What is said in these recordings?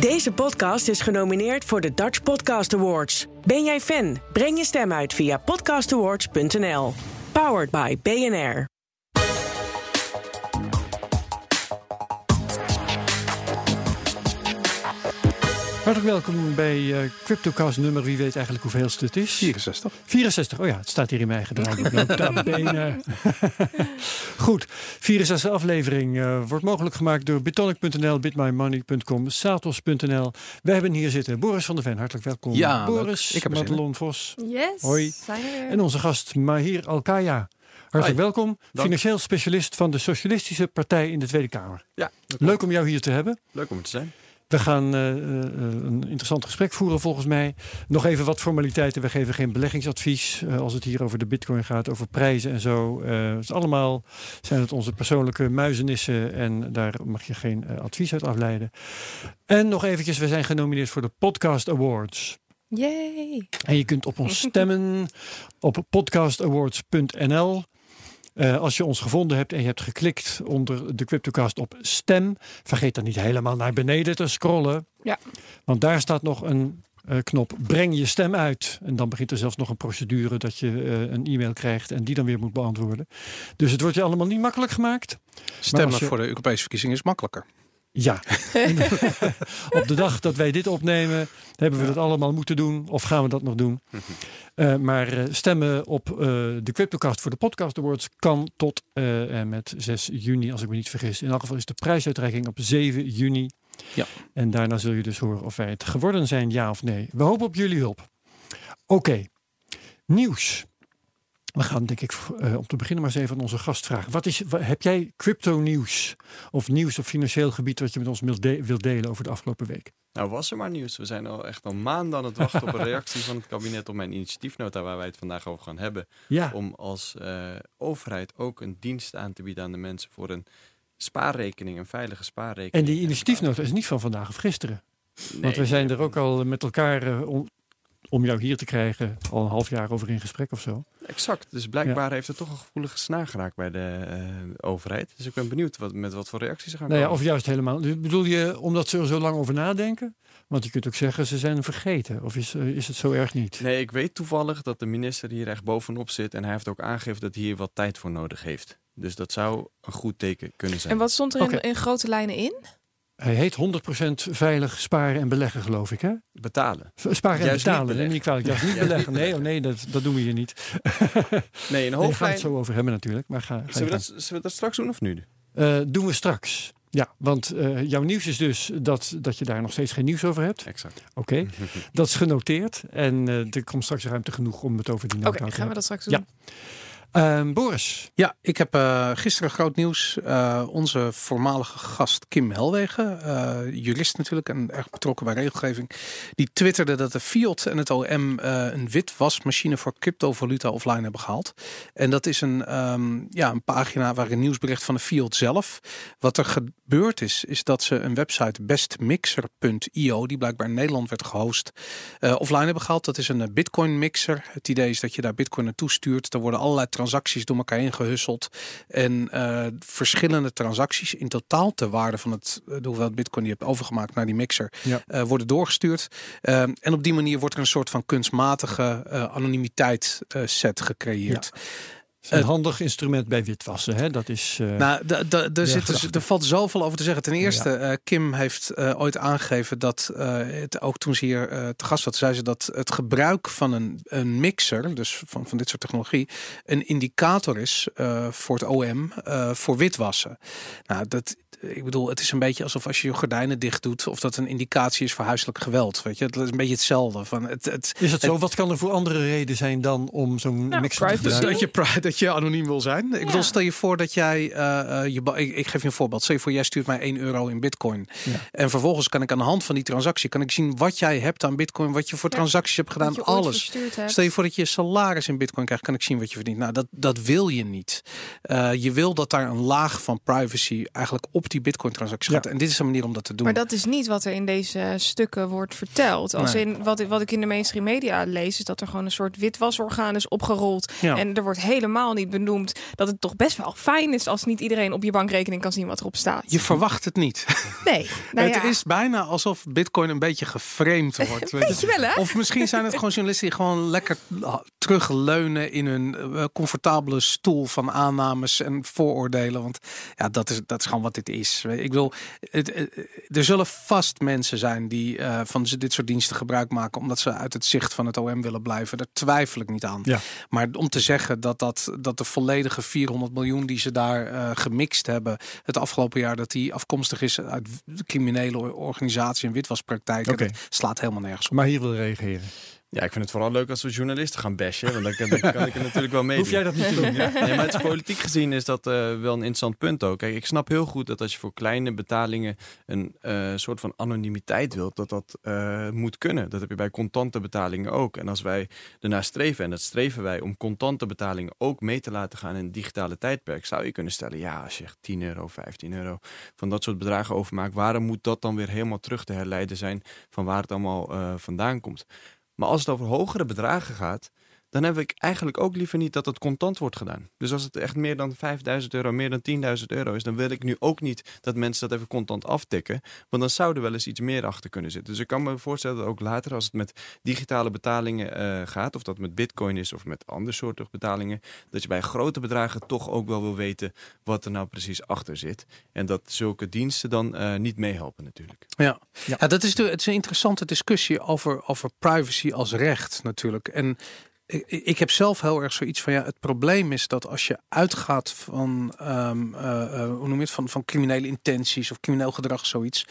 Deze podcast is genomineerd voor de Dutch Podcast Awards. Ben jij fan? Breng je stem uit via podcastawards.nl. Powered by BNR. Hartelijk welkom bij uh, CryptoCast nummer, wie weet eigenlijk hoeveelste het is? 64. 64, oh ja, het staat hier in mijn eigen draaiboek. Goed, 64 aflevering uh, wordt mogelijk gemaakt door bitonic.nl, bitmymoney.com, satos.nl. We hebben hier zitten Boris van der Ven, hartelijk welkom. Ja, Boris, ik heb Madelon Vos. Yes, Hoi. En onze gast Mahir Alkaya. Hartelijk welkom, Dank. financieel specialist van de Socialistische Partij in de Tweede Kamer. Ja, Leuk om jou hier te hebben. Leuk om er te zijn. We gaan uh, een interessant gesprek voeren volgens mij. Nog even wat formaliteiten. We geven geen beleggingsadvies uh, als het hier over de bitcoin gaat, over prijzen en zo. dus allemaal zijn het onze persoonlijke muizenissen en daar mag je geen advies uit afleiden. En nog eventjes, we zijn genomineerd voor de Podcast Awards. Yay! En je kunt op ons stemmen op podcastawards.nl. Uh, als je ons gevonden hebt en je hebt geklikt onder de CryptoCast op stem, vergeet dan niet helemaal naar beneden te scrollen. Ja. Want daar staat nog een uh, knop breng je stem uit. En dan begint er zelfs nog een procedure dat je uh, een e-mail krijgt en die dan weer moet beantwoorden. Dus het wordt je allemaal niet makkelijk gemaakt. Stemmen je... voor de Europese verkiezingen is makkelijker. Ja, op de dag dat wij dit opnemen, hebben we dat allemaal moeten doen. Of gaan we dat nog doen? uh, maar uh, stemmen op uh, de CryptoCast voor de Podcast Awards kan tot en met 6 juni, als ik me niet vergis. In elk geval is de prijsuitreiking op 7 juni. Ja. En daarna zul je dus horen of wij het geworden zijn, ja of nee. We hopen op jullie hulp. Oké, okay. nieuws. We gaan denk ik uh, om te beginnen maar eens even aan onze gast vragen. Wat is, heb jij crypto nieuws of nieuws op financieel gebied wat je met ons wilt, de wilt delen over de afgelopen week? Nou was er maar nieuws. We zijn al echt al maanden aan het wachten op een reactie van het kabinet op mijn initiatiefnota waar wij het vandaag over gaan hebben. Ja. Om als uh, overheid ook een dienst aan te bieden aan de mensen voor een spaarrekening, een veilige spaarrekening. En die initiatiefnota is niet van vandaag of gisteren. Nee, Want we zijn er ook al met elkaar uh, om, jou hier te krijgen al een half jaar over in gesprek of zo. Exact. Dus blijkbaar ja. heeft het toch een gevoelige snaar geraakt bij de uh, overheid. Dus ik ben benieuwd wat, met wat voor reacties ze gaan nou komen. Ja, of juist helemaal. Bedoel je omdat ze er zo lang over nadenken? Want je kunt ook zeggen ze zijn vergeten. Of is, uh, is het zo erg niet? Nee, ik weet toevallig dat de minister hier echt bovenop zit. En hij heeft ook aangegeven dat hij hier wat tijd voor nodig heeft. Dus dat zou een goed teken kunnen zijn. En wat stond er in, okay. in grote lijnen in? Hij heet 100% veilig sparen en beleggen, geloof ik, hè? Betalen. Sparen en Juist betalen. Neem niet kwalijk. Juist niet beleggen. Nee, oh nee, dat, dat doen we hier niet. Nee, een hoofdlijn... Nee, we gaan het zo over hebben natuurlijk. Maar ga, ga zullen, we dat, zullen we dat straks doen of nu? Uh, doen we straks. Ja, want uh, jouw nieuws is dus dat, dat je daar nog steeds geen nieuws over hebt. Exact. Oké, okay. dat is genoteerd. En uh, er komt straks ruimte genoeg om het over die nota okay, te gaan we dat straks doen? Ja. Uh, Boris. Ja, ik heb uh, gisteren groot nieuws. Uh, onze voormalige gast Kim Helwegen, jurist natuurlijk en erg betrokken bij regelgeving, die twitterde dat de Fiat en het OM een witwasmachine voor cryptovaluta offline hebben gehaald. En dat is een, um, ja, een pagina waar een nieuwsbericht van de Fiat zelf. Wat er gebeurd is, is dat ze een website bestmixer.io, die blijkbaar in Nederland werd gehost, offline hebben gehaald. Dat is een bitcoin mixer. Het idee is dat je daar bitcoin naartoe stuurt. Er worden allerlei transacties door elkaar heen gehusseld. En uh, verschillende transacties in totaal ter waarde van het, de hoeveelheid bitcoin die je hebt overgemaakt naar die mixer ja. worden doorgestuurd. En op die manier wordt er een soort van kunstmatige anonimiteit set gecreëerd. Ja. Een handig instrument bij witwassen, hè? Dat is. Uh, nou, er zit dus, er valt zoveel over te zeggen. Ten eerste, ja. uh, Kim heeft uh, ooit aangegeven dat het ook toen ze hier te gast was, zei ze dat het gebruik van een, een mixer, dus van, van dit soort technologie, een indicator is voor het OM voor witwassen. Nou, dat ik bedoel, het is een beetje alsof als je je gordijnen dicht doet, of dat een indicatie is voor huiselijk geweld. Weet je, het is een beetje hetzelfde. Van het, het, is het zo? Wat kan er voor andere reden zijn dan om zo'n nou, mixer te gebruiken? Dat je, dat je anoniem wil zijn. Ik ja. bedoel, stel je voor dat jij, uh, je, ik, ik, geef je een voorbeeld. Stel je voor, jij stuurt mij 1 euro in bitcoin. Ja. En vervolgens kan ik aan de hand van die transactie, kan ik zien wat jij hebt aan bitcoin, wat je voor ja. transacties hebt gedaan, alles. Stel je voor dat je salaris in bitcoin krijgt, kan ik zien wat je verdient. Nou, dat, dat wil je niet. Uh, je wil dat daar een laag van privacy eigenlijk op die bitcoin transacties gaat. En dit is een manier om dat te doen. Maar dat is niet wat er in deze stukken wordt verteld. Als Nee. in wat, wat ik in de mainstream media lees, is dat er gewoon een soort witwasorgaan is opgerold. Ja. En er wordt helemaal helemaal niet benoemd dat het toch best wel fijn is als niet iedereen op je bankrekening kan zien wat erop staat. Je verwacht het niet. Nee, nou het ja. is bijna alsof Bitcoin een beetje geframed wordt. weet Weet je wel, hè? Of misschien zijn het gewoon journalisten die gewoon lekker terugleunen in hun eh, comfortabele stoel van aannames en vooroordelen. Want ja, dat is, dat is gewoon wat dit is. Ik wil, het, eh, er zullen vast mensen zijn die eh, van dit soort diensten gebruik maken omdat ze uit het zicht van het OM willen blijven. Daar twijfel ik niet aan. Ja. Maar om te zeggen dat, dat, dat de volledige 400 miljoen die ze daar eh, gemixt hebben het afgelopen jaar, dat die afkomstig is uit criminele organisatie en witwaspraktijken, dat slaat helemaal nergens op. Maar hier wil reageren. Ja, ik vind het vooral leuk als we journalisten gaan bashen. Want dan kan, dan kan ik er natuurlijk wel mee. Hoef jij dat niet te doen? Ja? Nee, maar het is politiek gezien is dat eh, wel een interessant punt ook. Kijk, ik snap heel goed dat als je voor kleine betalingen een eh, soort van anonimiteit wilt, dat dat eh, moet kunnen. Dat heb je bij contante betalingen ook. En als wij ernaar streven, en dat streven wij om contante betalingen ook mee te laten gaan in het digitale tijdperk, zou je kunnen stellen, ja, als je echt 10 euro, 15 euro van dat soort bedragen overmaakt, waarom moet dat dan weer helemaal terug te herleiden zijn van waar het allemaal vandaan komt? Maar als het over hogere bedragen gaat, dan heb ik eigenlijk ook liever niet dat het contant wordt gedaan. Dus als het echt meer dan 5000 euro, meer dan 10.000 euro is, dan wil ik nu ook niet dat mensen dat even contant aftikken. Want dan zou er wel eens iets meer achter kunnen zitten. Dus ik kan me voorstellen dat ook later, als het met digitale betalingen eh, gaat, of dat met bitcoin is of met andere soorten betalingen, dat je bij grote bedragen toch ook wel wil weten wat er nou precies achter zit. En dat zulke diensten dan eh, niet meehelpen natuurlijk. Ja, Ja. ja. dat is de, het is een interessante discussie over, over privacy als recht natuurlijk. En ik, ik heb zelf heel erg zoiets van ja, het probleem is dat als je uitgaat van, ehm, eh, eh, hoe noem je het, van, van criminele intenties of crimineel gedrag, zoiets.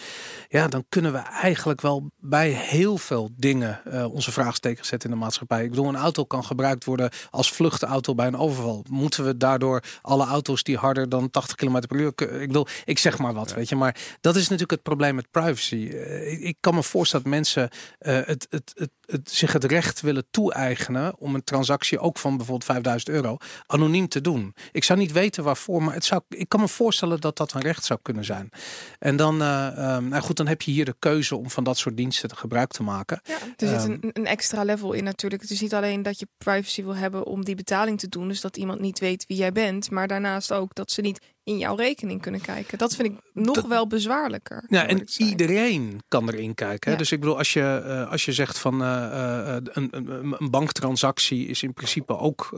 Ja, dan kunnen we eigenlijk wel bij heel veel dingen eh, onze vraagtekens zetten in de maatschappij. Ik bedoel, een auto kan gebruikt worden als vluchtauto bij een overval. Moeten we daardoor alle auto's die harder dan 80 km per uur, ik bedoel, ik zeg maar wat, weet je, maar dat is natuurlijk het probleem met privacy. Ik, ik kan me voorstellen dat mensen het, het, het, het, zich het recht willen toe-eigenen om een transactie ook van bijvoorbeeld 5000 euro anoniem te doen. Ik zou niet weten waarvoor, maar het zou, ik kan me voorstellen dat dat een recht zou kunnen zijn. En dan, eh, ehm, nou goed, dan heb je hier de keuze om van dat soort diensten te gebruik te maken. Ja, er zit Ehm. een, een extra level in natuurlijk. Het is niet alleen dat je privacy wil hebben om die betaling te doen. Dus dat iemand niet weet wie jij bent. Maar daarnaast ook dat ze niet in jouw rekening kunnen kijken. Dat vind ik nog Dat- wel bezwaarlijker. Ja, en iedereen kan erin kijken. Hè? Ja. Dus ik bedoel, als je, eh, als je zegt van eh, eh, een, een, een banktransactie is in principe ook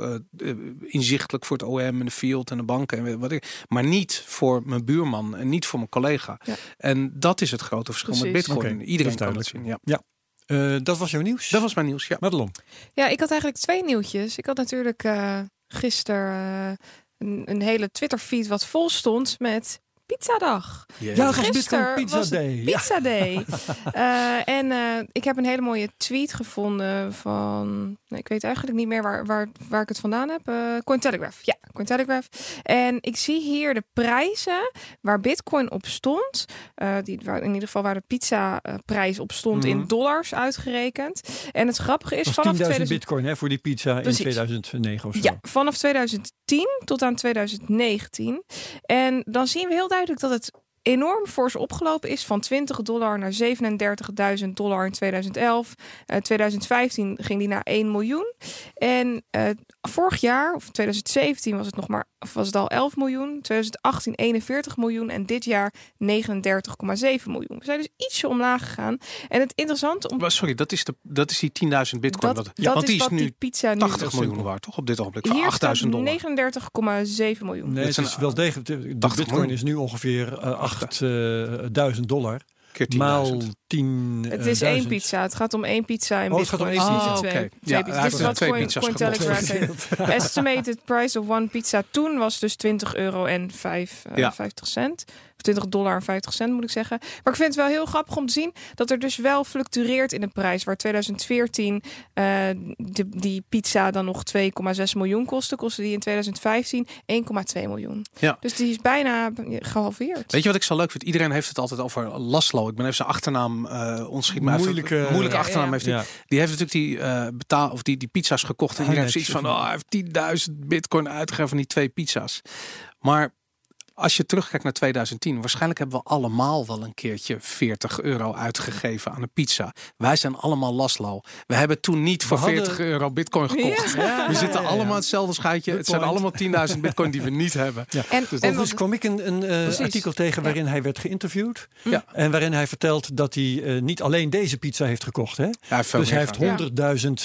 inzichtelijk voor het OM en de field en de banken en wat ik, maar niet voor mijn buurman en niet voor mijn collega. Ja. En dat is het grote verschil met Precies. Bitcoin. Oké, Iedereen dat kan het zien. Ja. Eh, dat was jouw nieuws? Dat was mijn nieuws. Ja. Madelon. Ja, ik had eigenlijk twee nieuwtjes. Ik had natuurlijk eh gisteren eh, een, een hele Twitter-feed wat vol stond met Pizzadag. Ja, het was Gisteren Pizza was het Day. Ja. Pizza Day. Eh, en eh, ik heb een hele mooie tweet gevonden van... Nee, ik weet eigenlijk niet meer waar, waar, waar ik het vandaan heb. Eh Cointelegraph. Ja, Cointelegraph. En ik zie hier de prijzen waar Bitcoin op stond. Eh, die, waar, in ieder geval waar de pizza prijs op stond Mhm. in dollars uitgerekend. En het grappige is Dat vanaf was 10.000 2000... bitcoin hè, voor die pizza Precies. in 2009 of zo. Ja, vanaf 2010 tot aan 2019. En dan zien we heel duidelijk dat het enorm fors opgelopen is van 20 dollar naar 37.000 dollar in 2011. Eh 2015 ging die naar 1 miljoen. En eh, vorig jaar, of 2017, was het nog maar of was het al 11 miljoen. 2018 41 miljoen en dit jaar 39,7 miljoen. We zijn dus ietsje omlaag gegaan. En het interessante om Maar sorry, dat is, de, dat is die 10.000 bitcoin. dat, wat- dat want is die is wat nu die pizza nu 80 is miljoen waard, toch? Op dit ogenblik. Voor Hier 8000 dollar. Nee, staat 39,7 miljoen. het Dat is wel degelijk. De, de 80 bitcoin miljoen. is nu ongeveer eh, 8000 dollar. Keer 10.000. Maal 10. Het is één pizza. Het gaat om één pizza. En Oh, het gaat om één is pizza. Ah, twee. oké. Twee Ja, is heeft wat twee Coin- pizza's Cointelegraph. Estimated price of one pizza toen was dus 20 euro en 5, eh, Ja. 50 cent. Of 20 dollar en 50 cent moet ik zeggen. Maar ik vind het wel heel grappig om te zien dat er dus wel fluctueert in de prijs. Waar 2014 eh, de, die pizza dan nog 2,6 miljoen kostte, kostte die in 2015 1,2 miljoen. Ja. Dus die is bijna gehalveerd. Weet je wat ik zo leuk vind? Iedereen heeft het altijd over Laslo. Ik ben even zijn achternaam uh, ontschiet. Maar even- Moeilijke- moeilijke Ja, achternaam ja. heeft hij. Ja. Die heeft natuurlijk die, eh betaal of die, die pizza's gekocht. En Hij iedereen heeft heeft zoiets van, oh, hij heeft 10.000 bitcoin uitgegeven van die twee pizza's. Maar als je terugkijkt naar 2010, waarschijnlijk hebben we allemaal wel een keertje 40 euro uitgegeven aan een pizza. Wij zijn allemaal Laszlo. We hebben toen niet voor hadden- 40 euro bitcoin gekocht. Ja, We zitten ja, allemaal ja. hetzelfde schuitje. Het zijn allemaal 10.000 bitcoin die we niet hebben. Ja. En, Dus en wat- kwam ik een, een eh, artikel tegen waarin hij werd geïnterviewd. Ja. En waarin hij vertelt dat hij eh, niet alleen deze pizza heeft gekocht. Hè? Dus hij heeft gaan.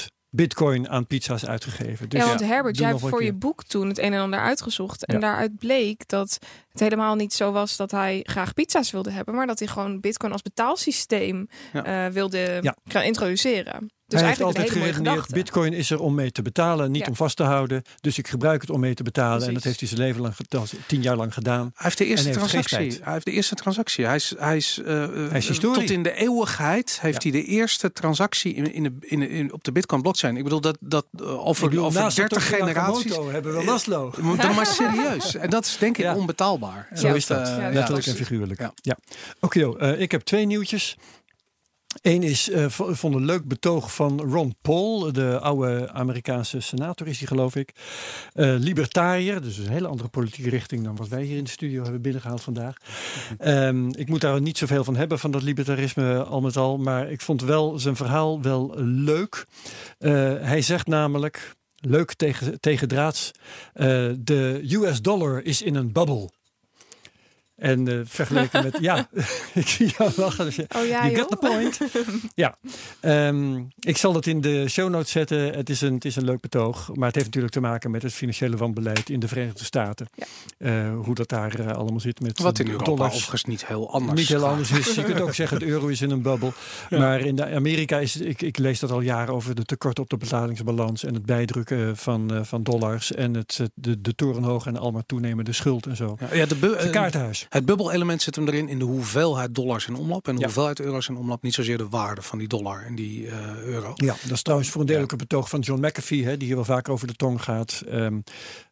100.000 bitcoin aan pizza's uitgegeven. Dus ja, want Herbert, jij hebt voor je boek toen het een en ander uitgezocht. En daaruit bleek dat het helemaal niet zo was dat hij graag pizza's wilde hebben. Maar dat hij gewoon bitcoin als betaalsysteem Ja. eh, wilde Ja. gaan introduceren. Dus hij heeft eigenlijk altijd geredeneerd, gedachte. bitcoin is er om mee te betalen, niet Ja. om vast te houden. Dus ik gebruik het om mee te betalen. En dat heeft hij zijn leven lang, gedaan, tien jaar lang gedaan. Hij heeft de eerste transactie. Hij heeft de eerste transactie. Hij is, hij is, eh, eh, Hij is tot in de eeuwigheid heeft hij de eerste transactie in, in de, in, de- in, op de Bitcoin blockchain. Ik bedoel dat dat eh, over, bedoel, over naast 30 Satoshi generaties. Hebben we Laszlo. Maar, maar serieus. En dat is denk ik Ja. onbetaalbaar. En Zo is dat. eh, Letterlijk en figuurlijk. Ja. Oké, joh, eh, ik heb twee nieuwtjes. Eén is, v- vond een leuk betoog van Ron Paul, de oude Amerikaanse senator is hij geloof ik. Eh, libertariër, dus een hele andere politieke richting dan wat wij hier in de studio hebben binnengehaald vandaag. Ehm, ik moet daar niet zoveel van hebben, van dat libertarisme al met al. Maar ik vond wel zijn verhaal wel leuk. Hij zegt namelijk, leuk tegen, tegendraads, eh, de US dollar is in een bubble. En eh, vergeleken met, ja, ik zie jou lachen. Dus, Oh ja, you joh. get the point. ja, Ehm, ik zal het in de show notes zetten. Het is, een, het is een leuk betoog. Maar het heeft natuurlijk te maken met het financiële wanbeleid in de Verenigde Staten. Ja. Eh, hoe dat daar eh, allemaal zit met Wat in Europa dollars. overigens niet heel anders Niet heel anders is. Je kunt ook zeggen, de euro is in een bubbel. Maar in de Amerika is, ik, ik lees dat al jaren over de tekorten op de betalingsbalans en het bijdrukken van, van dollars en het, de, de torenhoge en almaar toenemende schuld en zo. Ja, ja, de Het is een kaartenhuis. Het bubbelelement zit hem erin in de hoeveelheid dollars in omloop en de Ja. hoeveelheid euro's in omloop. Niet zozeer de waarde van die dollar en die eh, euro. Ja, dat is trouwens voor een deel ook een betoog van John McAfee, hè, die hier wel vaak over de tong gaat. Ehm,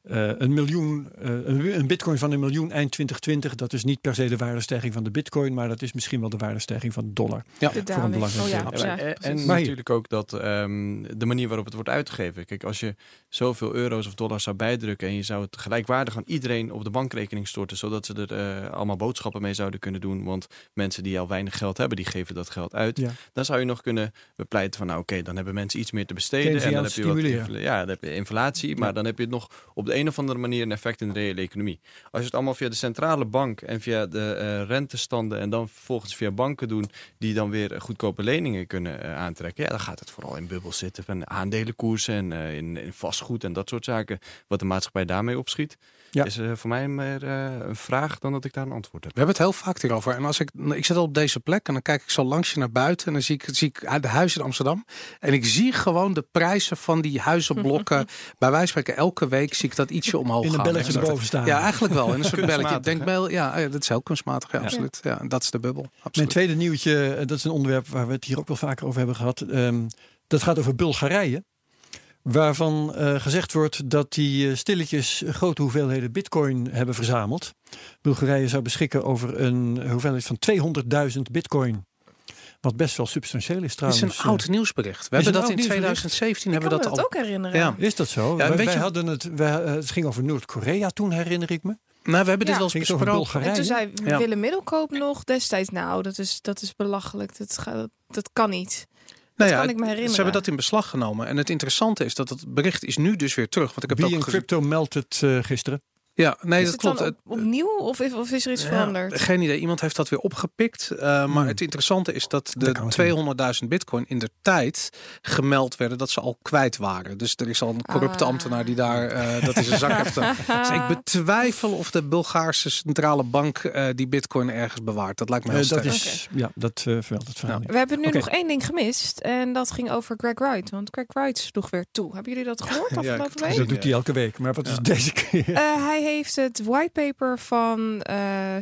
eh, een miljoen, eh, een, een bitcoin van een miljoen eind 2020, dat is niet per se de waardestijging van de bitcoin, maar dat is misschien wel de waardestijging van de dollar. Ja. De voor een daling. belangrijk Oh ja, deel. Ja, ja, en natuurlijk ook dat ehm, de manier waarop het wordt uitgegeven. Kijk, als je zoveel euro's of dollars zou bijdrukken en je zou het gelijkwaardig aan iedereen op de bankrekening storten, zodat ze er eh, allemaal boodschappen mee zouden kunnen doen. Want mensen die al weinig geld hebben, die geven dat geld uit. Ja. Dan zou je nog kunnen bepleiten van, nou oké, dan hebben mensen iets meer te besteden. En dan heb je wat ja, dan heb je inflatie, maar dan heb je het nog op de een of andere manier een effect in de reële economie. Als je het allemaal via de centrale bank en via de eh, rentestanden en dan vervolgens via banken doen, die dan weer eh, goedkope leningen kunnen eh, aantrekken, ja, dan gaat het vooral in bubbels zitten van aandelenkoersen en in, in vastgoed en dat soort zaken. Wat de maatschappij daarmee opschiet, Ja. is eh, voor mij meer eh, een vraag dan dat ik daar een antwoord heb. We hebben het heel vaak hierover. En als ik, ik zit al op deze plek en dan kijk ik zo langs je naar buiten en dan zie ik, zie ik uit de huizen in Amsterdam. En ik zie gewoon de prijzen van die huizenblokken. Bij wijze van spreken, elke week zie ik dat ietsje omhoog In een gaan. belletje En dat- erboven staan. Ja, eigenlijk wel. In een soort belletje. Kunstmatig, Denkbeeld. Ja, ja, dat is heel kunstmatig. Ja, Ja. absoluut. Ja, dat is de bubbel. Mijn tweede nieuwtje, eh, dat is een onderwerp waar we het hier ook wel vaker over hebben gehad. Ehm, dat gaat over Bulgarije. Waarvan eh, gezegd wordt dat die eh, stilletjes grote hoeveelheden bitcoin hebben verzameld. Bulgarije zou beschikken over een hoeveelheid van 200.000 bitcoin. Wat best wel substantieel is Het is trouwens. een Eh, oud nieuwsbericht. We is hebben dat in nieuwsbericht. 2017 Ik kan hebben we me dat al. ook herinneren. Ja. Is dat zo? Ja, wij, weet wij je- hadden het, wij, het ging over Noord-Korea toen, herinner ik me. Nou, we hebben dit wel eens besproken. Bulgarije? En toen zei Ja. Willem Middelkoop nog destijds, nou, dat is, dat is belachelijk. Dat, gaat, dat kan niet. Nou kan ik me Ze herinneren. hebben dat in beslag genomen. En het interessante is dat het bericht is nu dus weer terug. Want ik heb Wie ook in crypto meldt het eh, gisteren. Ja, nee, is dat het klopt. op- opnieuw of, is- of is er iets Ja, veranderd? geen idee. Iemand heeft dat weer opgepikt. Uh, maar Hmm. het interessante is dat de het 200.000 bitcoin in de tijd gemeld werden dat ze al kwijt waren. Dus er is al een corrupte Ah. ambtenaar die daar eh, dat in zijn zak heeft. staan. Dus ik betwijfel of de Bulgaarse centrale bank eh, die bitcoin ergens bewaart. Dat lijkt me heel Eh, dat sterk. is, ja, dat eh vermeldt het verhaal Ja. We hebben nu nog één ding gemist. En dat ging over Greg Wright. Want Greg Wright sloeg weer toe. Hebben jullie dat gehoord Ja, afgelopen het week? Dat doet hij elke week. Maar wat is Ja. deze keer? Eh, hij heeft het whitepaper van eh,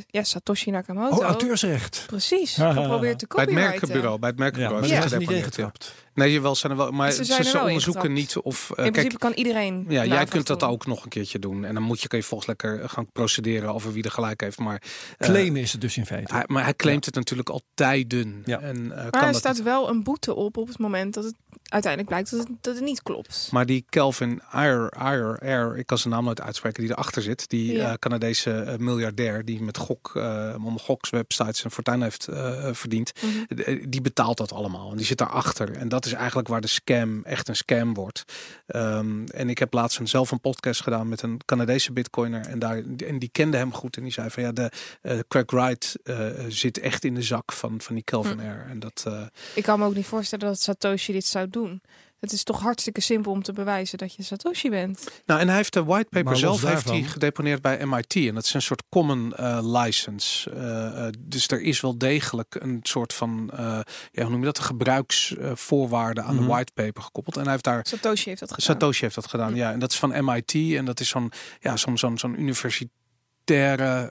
ja, Satoshi Nakamoto. Oh, auteursrecht. Precies, geprobeerd te Bij het copyrighten. merkenbureau. Bij het Ja, merkenbureau. maar is niet ja. ingetrapt. Nee, jawel, zijn er wel. Maar Ze ze, zijn er ze wel onderzoeken ingetrapt. niet of. eh, In kijk, principe kan iedereen. Ja, jij kunt dat doen. ook nog een keertje doen. En dan moet je, kun je volgens lekker gaan procederen over wie er gelijk heeft. Maar, eh, Claimen is het dus in feite. hij, maar hij claimt het natuurlijk al tijden. Ja. En, eh, Maar kan er staat niet. wel een boete op op het moment dat het uiteindelijk blijkt dat het, dat het niet klopt. Maar die Kelvin Ayer, Ayer, Ayer, ik kan zijn naam nooit uitspreken, die erachter zit. Zit. Die Ja. eh, Canadese eh, miljardair die met gok, uh, gokswebsites en fortuin heeft eh, verdiend. Mhm. Eh, Die betaalt dat allemaal. En die zit daarachter. En dat is eigenlijk waar de scam echt een scam wordt. Ehm, en ik heb laatst een, zelf een podcast gedaan met een Canadese bitcoiner. En, daar, en die kende hem goed. En die zei van ja, de eh, Craig Wright eh, zit echt in de zak van, van die Kelvin. Air. En dat, eh, Ik kan me ook niet voorstellen dat Satoshi dit zou doen. Het is toch hartstikke simpel om te bewijzen dat je Satoshi bent. Nou, en hij heeft de whitepaper Maar zelf heeft hij gedeponeerd bij MIT. En dat is een soort common eh, license. Eh, eh, dus er is wel degelijk een soort van, eh, ja, hoe noem je dat, een gebruiksvoorwaarde aan Mhm. de whitepaper gekoppeld. En hij heeft daar, Satoshi heeft dat gedaan. Satoshi heeft dat gedaan, ja. En dat is van MIT. En dat is zo'n, ja, zo'n zo'n zo'n universitaire eh,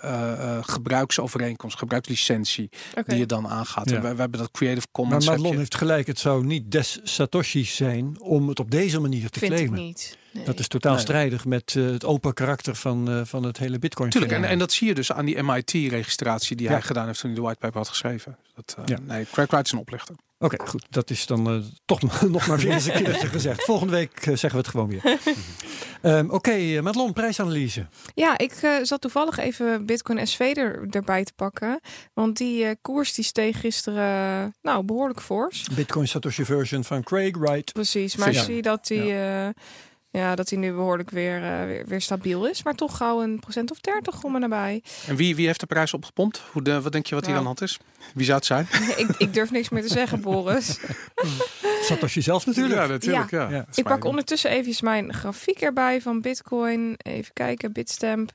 eh, gebruiksovereenkomst, gebruikslicentie, die je dan aangaat. Ja. En wij, wij hebben dat Creative Maar Commons. heb Madelon heeft gelijk, het zou niet des Satoshis zijn om het op deze manier te Vind ik claimen. niet. Nee. Dat is totaal Nee. strijdig met eh, het open karakter van, eh, van het hele bitcoin. Tuurlijk, en, en dat zie je dus aan die MIT-registratie die Ja. hij gedaan heeft toen hij de whitepaper had geschreven. Dat, eh, Ja. Nee, Craig Wright is een oplichter. Oké, goed. Dat is dan eh, toch nog maar weer eens een keertje gezegd. Volgende week eh, zeggen we het gewoon weer. Ehm, Oké, eh, Madelon, prijsanalyse. Ja, ik eh, zat toevallig even Bitcoin SV er, erbij te pakken. Want die eh, koers die steeg gisteren nou, behoorlijk fors. Bitcoin Satoshi version van Craig Wright. Precies, maar Ja. ik zie dat die, ja. Ja, dat die nu behoorlijk weer, eh, weer, weer stabiel is. Maar toch gauw een procent of 30 om en nabij. En wie, wie heeft de prijs opgepompt? Hoe de, wat denk je wat hier Nou. aan de hand is? Wie zou het zijn? ik, ik durf niks meer te zeggen, Boris. Satoshi zelf natuurlijk. natuurlijk. Ja. Ja. Ik pak ondertussen even mijn grafiek erbij van Bitcoin. Even kijken, Bitstamp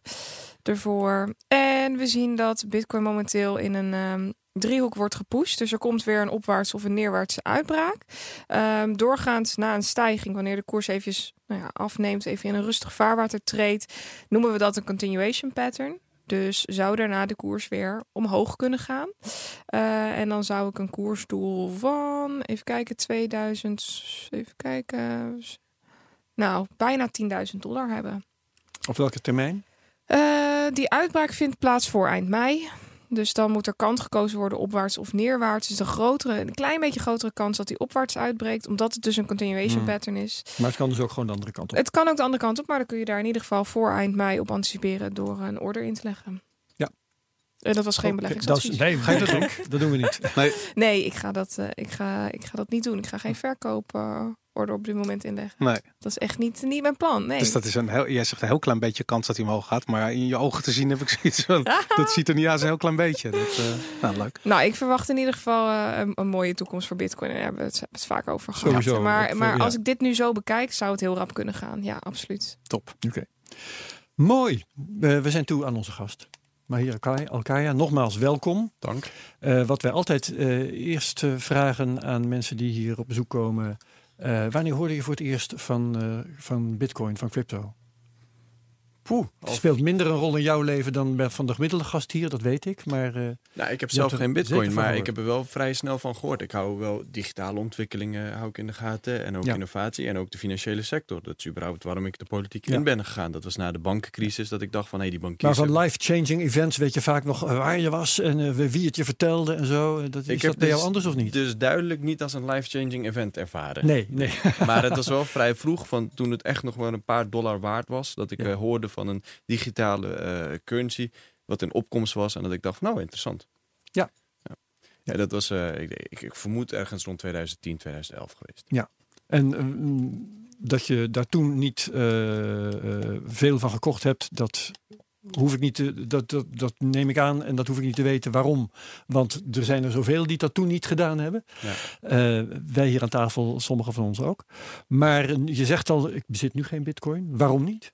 ervoor. En we zien dat Bitcoin momenteel in een ehm, driehoek wordt gepusht. Dus er komt weer een opwaarts of een neerwaartse uitbraak. Ehm, doorgaand na een stijging, wanneer de koers eventjes nou ja, afneemt, even in een rustig vaarwater treedt, noemen we dat een continuation pattern. Dus zou daarna de koers weer omhoog kunnen gaan. Eh, en dan zou ik een koersdoel van, even kijken, 2000, even kijken. Nou, bijna 10.000 dollar hebben. Op welke termijn? Eh, die uitbraak vindt plaats voor eind mei. Dus dan moet er kant gekozen worden opwaarts of neerwaarts. Dus een, grotere, een klein beetje grotere kans dat die opwaarts uitbreekt. Omdat het dus een continuation Hmm. pattern is. Maar het kan dus ook gewoon de andere kant op. Het kan ook de andere kant op. Maar dan kun je daar in ieder geval voor eind mei op anticiperen. Door een order in te leggen. En dat was geen Oké, dat is- beleggingsadvies. nee, ga je dat doen? Dat doen we niet. Nee, ik ga, dat, eh, ik, ga, ik ga dat niet doen. Ik ga geen verkooporder op dit moment inleggen. Nee, Dat is echt niet, niet mijn plan. Nee. dus dat is een heel, jij zegt een heel klein beetje kans dat hij omhoog gaat. Maar in je ogen te zien heb ik zoiets van, dat ziet er niet uit als een heel klein beetje. Dat, eh, nou, leuk. Nou, ik verwacht in ieder geval eh, een, een mooie toekomst voor Bitcoin. En daar hebben we het, het vaak over gehad. Sowieso, Maar, maar ja. als ik dit nu zo bekijk, zou het heel rap kunnen gaan. Ja, absoluut. Top. Mooi. Eh, we zijn toe aan onze gast. Mahira Alkaya- nogmaals welkom. Dank. Eh, wat wij altijd eh, eerst eh, vragen aan mensen die hier op bezoek komen. wanneer hoorde je voor het eerst van, van bitcoin, van crypto? Poeh. Het speelt minder een rol in jouw leven dan bij van de gemiddelde gast hier, dat weet ik. Maar eh, Nou, ik heb zelf geen bitcoin, van maar ik heb er wel vrij snel van gehoord. Ik hou wel digitale ontwikkelingen hou ik in de gaten en ook Ja. innovatie en ook de financiële sector. Dat is überhaupt waarom ik de politiek Ja. in ben gegaan. Dat was na de bankencrisis dat ik dacht van hé, die maar bankiers... van hebben- life-changing events weet je vaak nog eh, waar je was en eh, wie het je vertelde en zo. Dat, is ik dat heb bij jou dus- anders of niet? Dus duidelijk niet als een life-changing event ervaren. Nee, nee. Maar het was wel vrij vroeg, van toen het echt nog maar een paar dollar waard was, dat ik Ja. eh, hoorde van een digitale eh, currency, wat in opkomst was. En dat ik dacht van, nou, interessant. Ja. Ja, ja dat was, eh, ik, ik, ik vermoed ergens rond 2010, 2011 geweest. En eh, dat je daar toen niet veel van gekocht hebt, dat hoef ik niet te, dat, dat, dat neem ik aan en dat hoef ik niet te weten waarom. Want er zijn er zoveel die dat toen niet gedaan hebben. Ja. Wij hier aan tafel, sommigen van ons ook. Maar je zegt al, ik bezit nu geen bitcoin. Waarom niet?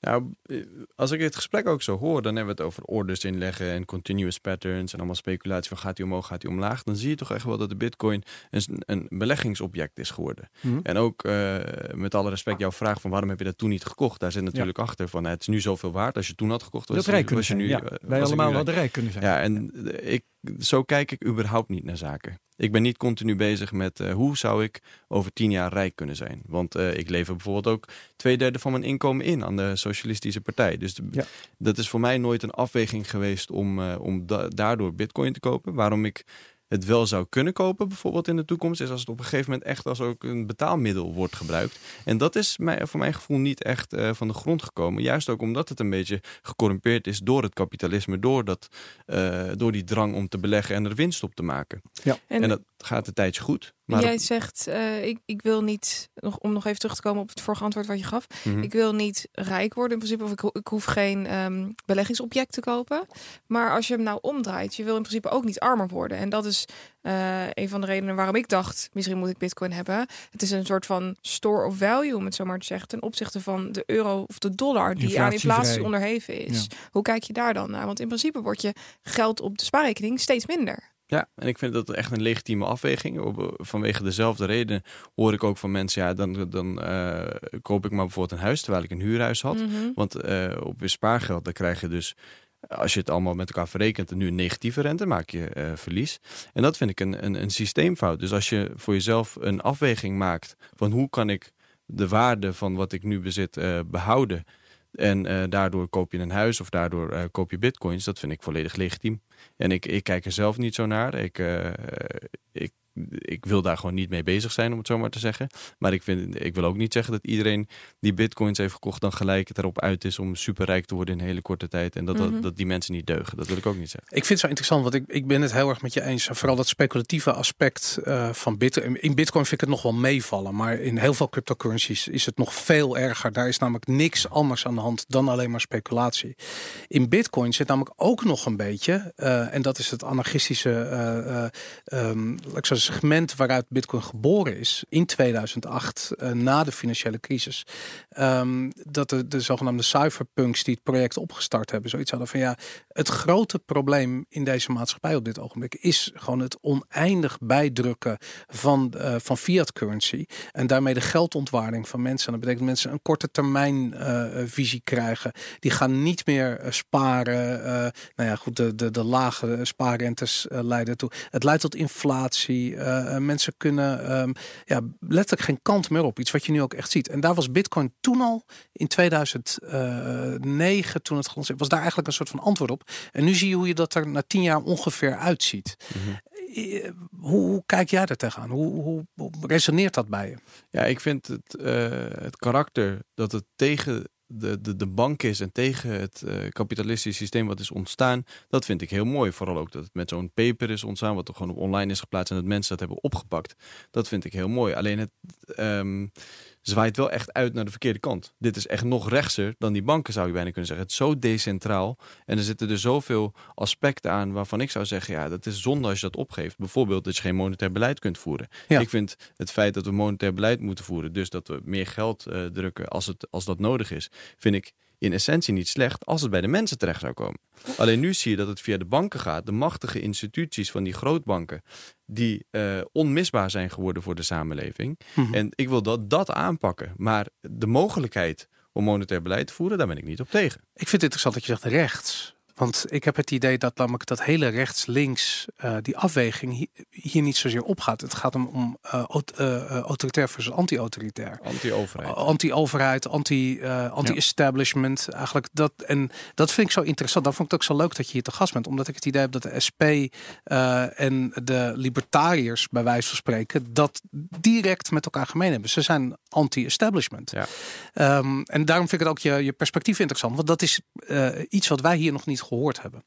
Nou, eh, als ik het gesprek ook zo hoor, dan hebben we het over orders inleggen en continuous patterns en allemaal speculatie van gaat hij omhoog, gaat hij omlaag. Dan zie je toch echt wel dat de bitcoin een, een beleggingsobject is geworden. Hm? En ook eh, met alle respect jouw vraag van waarom heb je dat toen niet gekocht? Daar zit natuurlijk achter van het is nu zoveel waard. Als je toen had gekocht, was, Dat rijk was je nu. ja. eh, wij allemaal hadden rijk kunnen zijn. Ja, en ik, zo kijk ik überhaupt niet naar zaken. Ik ben niet continu bezig met eh, hoe zou ik over tien jaar rijk kunnen zijn. Want eh, ik lever bijvoorbeeld ook twee derde van mijn inkomen in aan de Socialistische Partij. Dus de- Ja. dat is voor mij nooit een afweging geweest om, eh, om da- daardoor bitcoin te kopen. Waarom ik het wel zou kunnen kopen, bijvoorbeeld in de toekomst, is als het op een gegeven moment echt als ook een betaalmiddel wordt gebruikt. En dat is mij, voor mijn gevoel niet echt uh, van de grond gekomen. Juist ook omdat het een beetje gecorrumpeerd is door het kapitalisme, door, dat, uh, door die drang om te beleggen en er winst op te maken. Ja. En, en dat gaat een tijdje goed. Maar Jij zegt, uh, ik, ik wil niet, nog, om nog even terug te komen op het vorige antwoord wat je gaf. Mhm. Ik wil niet rijk worden in principe, of ik, ik hoef geen um, beleggingsobject te kopen. Maar als je hem nou omdraait, je wil in principe ook niet armer worden. En dat is uh, een van de redenen waarom ik dacht, misschien moet ik bitcoin hebben. Het is een soort van store of value, om het zo maar te zeggen, ten opzichte van de euro of de dollar die aan inflatie onderheven is. Ja. Hoe kijk je daar dan naar? Want in principe wordt je geld op de spaarrekening steeds minder. Ja, en ik vind dat echt een legitieme afweging. Vanwege dezelfde reden hoor ik ook van mensen, ja, dan, dan uh, koop ik maar bijvoorbeeld een huis terwijl ik een huurhuis had. Mhm. Mm -hmm. Want uh, op je spaargeld, dan krijg je dus, als je het allemaal met elkaar verrekent, nu een negatieve rente, maak je uh, verlies. En dat vind ik een, een, een systeemfout. Dus als je voor jezelf een afweging maakt van hoe kan ik de waarde van wat ik nu bezit behouden. En uh, daardoor koop je een huis of daardoor uh, koop je bitcoins. Dat vind ik volledig legitiem. En ik, ik kijk er zelf niet zo naar. Ik, uh, ik, ik wil daar gewoon niet mee bezig zijn, om het zo maar te zeggen. Maar ik, vind, ik wil ook niet zeggen dat iedereen die bitcoins heeft gekocht... dan gelijk het erop uit is om superrijk te worden in een hele korte tijd. En dat, mm -hmm. dat, dat, die mensen niet deugen. Dat wil ik ook niet zeggen. Ik vind het zo interessant, want ik, ik ben het heel erg met je eens. En vooral dat speculatieve aspect uh, van bitcoin. In bitcoin vind ik het nog wel meevallen. Maar in heel veel cryptocurrencies is het nog veel erger. Daar is namelijk niks anders aan de hand dan alleen maar speculatie. In bitcoin zit namelijk ook nog een beetje... Uh, en dat is het anarchistische uh, um, ik zou segment waaruit bitcoin geboren is... in 2008, na de financiële crisis. Um, dat de, de zogenaamde cypherpunks die het project opgestart hebben... zoiets hadden van ja, het grote probleem in deze maatschappij op dit ogenblik... is gewoon het oneindig bijdrukken van, uh, van fiat currency... en daarmee de geldontwaarding van mensen. En dat betekent dat mensen een korte termijn uh, visie krijgen. Die gaan niet meer sparen. Nou ja, goed, de, de, de lage spaarrentes leiden toe. Het leidt tot inflatie. Uh, mensen kunnen um, ja, letterlijk geen kant meer op. Iets wat je nu ook echt ziet. En daar was Bitcoin toen al in 2009, toen het gelanceerd was, daar eigenlijk een soort van antwoord op. En nu zie je hoe je dat er na tien jaar ongeveer uitziet. Mm -hmm. Hoe, hoe, kijk jij daar tegenaan? Hoe, hoe, hoe, resoneert dat bij je? Ja, ik vind het, uh, het karakter dat het tegen de, de, de bank is en tegen het uh, kapitalistische systeem wat is ontstaan, dat vind ik heel mooi. Vooral ook dat het met zo'n paper is ontstaan, wat er gewoon op online is geplaatst en dat mensen dat hebben opgepakt. Dat vind ik heel mooi. Alleen het um, zwaait wel echt uit naar de verkeerde kant. Dit is echt nog rechtser dan die banken, zou je bijna kunnen zeggen. Het is zo decentraal en er zitten er zoveel aspecten aan waarvan ik zou zeggen, ja, dat is zonde als je dat opgeeft. Bijvoorbeeld dat je geen monetair beleid kunt voeren. Ja. Ik vind het feit dat we monetair beleid moeten voeren, dus dat we meer geld uh, drukken als, het, als dat nodig is, vind ik in essentie niet slecht als het bij de mensen terecht zou komen. Alleen nu zie je dat het via de banken gaat, de machtige instituties van die grootbanken, die uh, onmisbaar zijn geworden voor de samenleving. Mhm. En ik wil dat, dat aanpakken. Maar de mogelijkheid om monetair beleid te voeren, daar ben ik niet op tegen. Ik vind het interessant dat je zegt rechts. Want ik heb het idee dat namelijk dat hele rechts-links, uh, die afweging hier, hier, niet zozeer opgaat. Het gaat om, om uh, uh, autoritair versus anti-autoritair. Anti-overheid. Anti-overheid, anti-establishment. eigenlijk dat, en dat vind ik zo interessant. Dat vond ik ook zo leuk dat je hier te gast bent. Omdat ik het idee heb dat de SP en de libertariërs, bij wijze van spreken, dat direct met elkaar gemeen hebben. Ze zijn anti-establishment. Ja. Um, en daarom vind ik het ook je, je perspectief interessant. Want dat is iets wat wij hier nog niet gehoord hebben.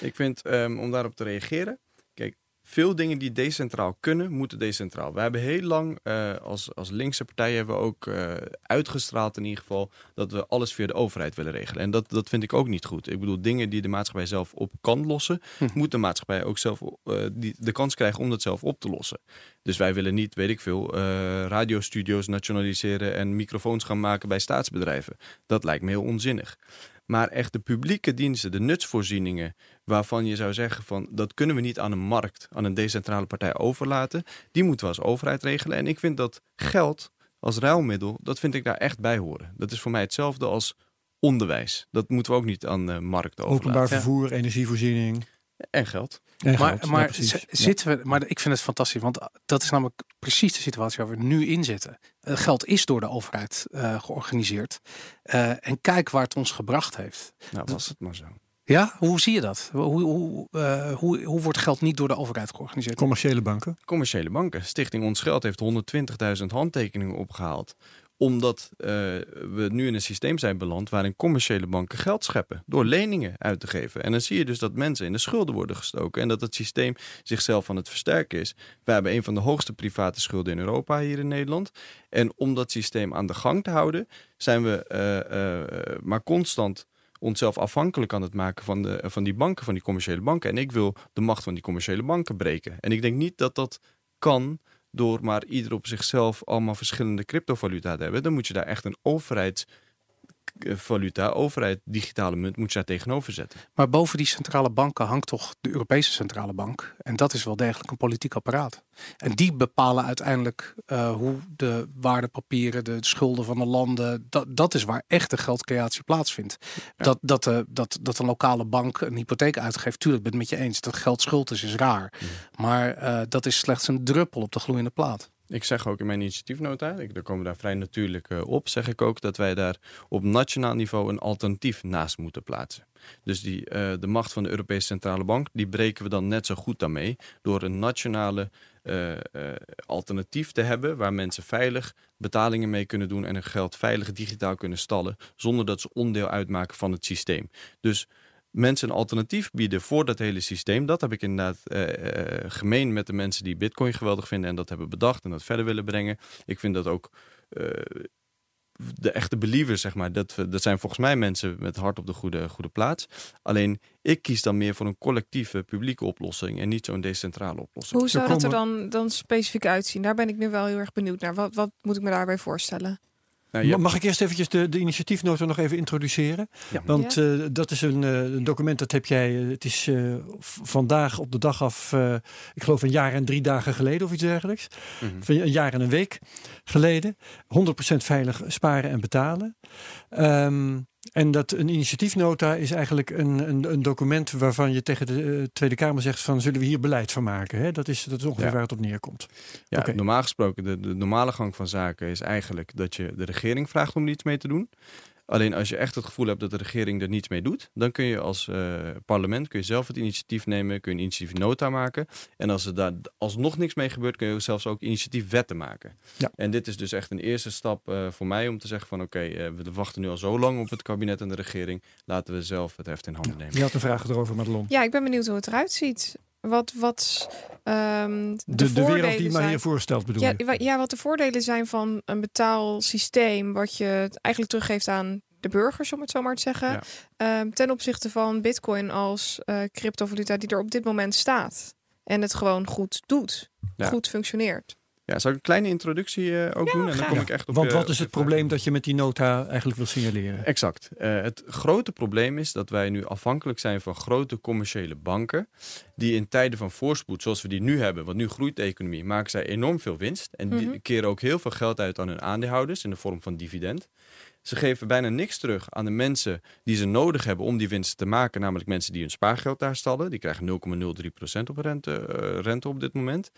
Ik vind, um, om daarop te reageren, kijk, veel dingen die decentraal kunnen, moeten decentraal. We hebben heel lang uh, als, als linkse partijen hebben we ook uh, uitgestraald in ieder geval dat we alles via de overheid willen regelen. En dat, dat vind ik ook niet goed. Ik bedoel, dingen die de maatschappij zelf op kan lossen, hm. moet de maatschappij ook zelf uh, die, de kans krijgen om dat zelf op te lossen. Dus wij willen niet, weet ik veel, radiostudio's nationaliseren en microfoons gaan maken bij staatsbedrijven. Dat lijkt me heel onzinnig. Maar echt de publieke diensten, de nutsvoorzieningen, waarvan je zou zeggen van dat kunnen we niet aan een markt, aan een decentrale partij overlaten, die moeten we als overheid regelen. En ik vind dat geld als ruilmiddel, dat vind ik daar echt bij horen. Dat is voor mij hetzelfde als onderwijs. Dat moeten we ook niet aan de markt overlaten. Openbaar vervoer, ja. energievoorziening. En geld. En maar geld. maar ja, zitten we, maar ik vind het fantastisch, want dat is namelijk precies de situatie waar we nu in zitten. Het geld is door de overheid uh, georganiseerd. Uh, en kijk waar het ons gebracht heeft. Nou, was het maar zo. Ja, hoe zie je dat? Hoe, hoe, uh, hoe, hoe wordt geld niet door de overheid georganiseerd? Commerciële banken. Commerciële banken. Stichting Ons Geld heeft 120.000 handtekeningen opgehaald omdat uh, we nu in een systeem zijn beland waarin commerciële banken geld scheppen door leningen uit te geven. En dan zie je dus dat mensen in de schulden worden gestoken en dat het systeem zichzelf aan het versterken is. We hebben een van de hoogste private schulden in Europa hier in Nederland. En om dat systeem aan de gang te houden, zijn we uh, uh, maar constant onszelf afhankelijk aan het maken van, de, van die banken, van die commerciële banken. En ik wil de macht van die commerciële banken breken. En ik denk niet dat dat kan door maar ieder op zichzelf allemaal verschillende cryptovaluta te hebben. Dan moet je daar echt een overheids valuta, overheid, digitale munt, moet je daar tegenover zetten. Maar boven die centrale banken hangt toch de Europese centrale bank. En dat is wel degelijk een politiek apparaat. En die bepalen uiteindelijk uh, hoe de waardepapieren, de schulden van de landen, dat, dat is waar echte geldcreatie plaatsvindt. Dat, dat, de, dat, dat een lokale bank een hypotheek uitgeeft, tuurlijk ben ik het met je eens. Dat geld schuld is, is raar. Maar uh, dat is slechts een druppel op de gloeiende plaat. Ik zeg ook in mijn initiatiefnota, ik, daar komen daar vrij natuurlijk uh, op, zeg ik ook dat wij daar op nationaal niveau een alternatief naast moeten plaatsen. Dus die, uh, de macht van de Europese Centrale Bank, die breken we dan net zo goed daarmee door een nationale uh, alternatief te hebben waar mensen veilig betalingen mee kunnen doen en hun geld veilig digitaal kunnen stallen zonder dat ze onderdeel uitmaken van het systeem. Dus mensen een alternatief bieden voor dat hele systeem. Dat heb ik inderdaad uh, gemeen met de mensen die Bitcoin geweldig vinden en dat hebben bedacht en dat verder willen brengen. Ik vind dat ook uh, de echte believers, zeg maar, dat, dat zijn volgens mij mensen met hart op de goede, goede plaats. Alleen ik kies dan meer voor een collectieve publieke oplossing en niet zo'n decentrale oplossing. Hoe zou dat er dan, dan specifiek uitzien? Daar ben ik nu wel heel erg benieuwd naar. Wat, wat moet ik me daarbij voorstellen? Nou, Mag ik eerst eventjes de, de initiatiefnota nog even introduceren? Ja. Want ja. Uh, dat is een, uh, een, document dat heb jij. Uh, het is vandaag op de dag af, ik geloof een jaar en drie dagen geleden of iets dergelijks. Mm -hmm. Een jaar en een week geleden. 100% veilig sparen en betalen. Um, en dat een initiatiefnota is eigenlijk een, een, een, document waarvan je tegen de Tweede Kamer zegt van zullen we hier beleid van maken. Hè? Dat, is, dat is ongeveer ja. waar het op neerkomt. Ja, okay. normaal gesproken, de, de normale gang van zaken is eigenlijk dat je de regering vraagt om iets mee te doen. Alleen als je echt het gevoel hebt dat de regering er niets mee doet, dan kun je als uh, parlement kun je zelf het initiatief nemen, kun je een initiatiefnota maken. En als er daar alsnog niks mee gebeurt, kun je zelfs ook initiatiefwetten maken. Ja. En dit is dus echt een eerste stap uh, voor mij om te zeggen van oké, okay, uh, we wachten nu al zo lang op het kabinet en de regering. Laten we zelf het heft in handen nemen. Je had een vraag erover, Madelon. Ja, ik ben benieuwd hoe het eruit ziet. Wat, wat um, de, de, de wereld die hier voorstelt bedoel ja, ja, wat de voordelen zijn van een betaalsysteem... wat je eigenlijk teruggeeft aan de burgers, om het zo maar te zeggen. Ja. Um, ten opzichte van bitcoin als uh, cryptovaluta die er op dit moment staat. En het gewoon goed doet. Ja. Goed functioneert. Ja, zou ik een kleine introductie uh, ook ja, doen? En dan kom ik echt op Want wat is het probleem dat je met die nota eigenlijk wil signaleren? Exact. Uh, het grote probleem is dat wij nu afhankelijk zijn van grote commerciële banken. Die in tijden van voorspoed, zoals we die nu hebben, want nu groeit de economie, maken zij enorm veel winst. En die mm -hmm. keren ook heel veel geld uit aan hun aandeelhouders in de vorm van dividend. Ze geven bijna niks terug aan de mensen die ze nodig hebben om die winst te maken. Namelijk mensen die hun spaargeld daar stallen. Die krijgen 0,03% op rente, uh, rente op dit moment.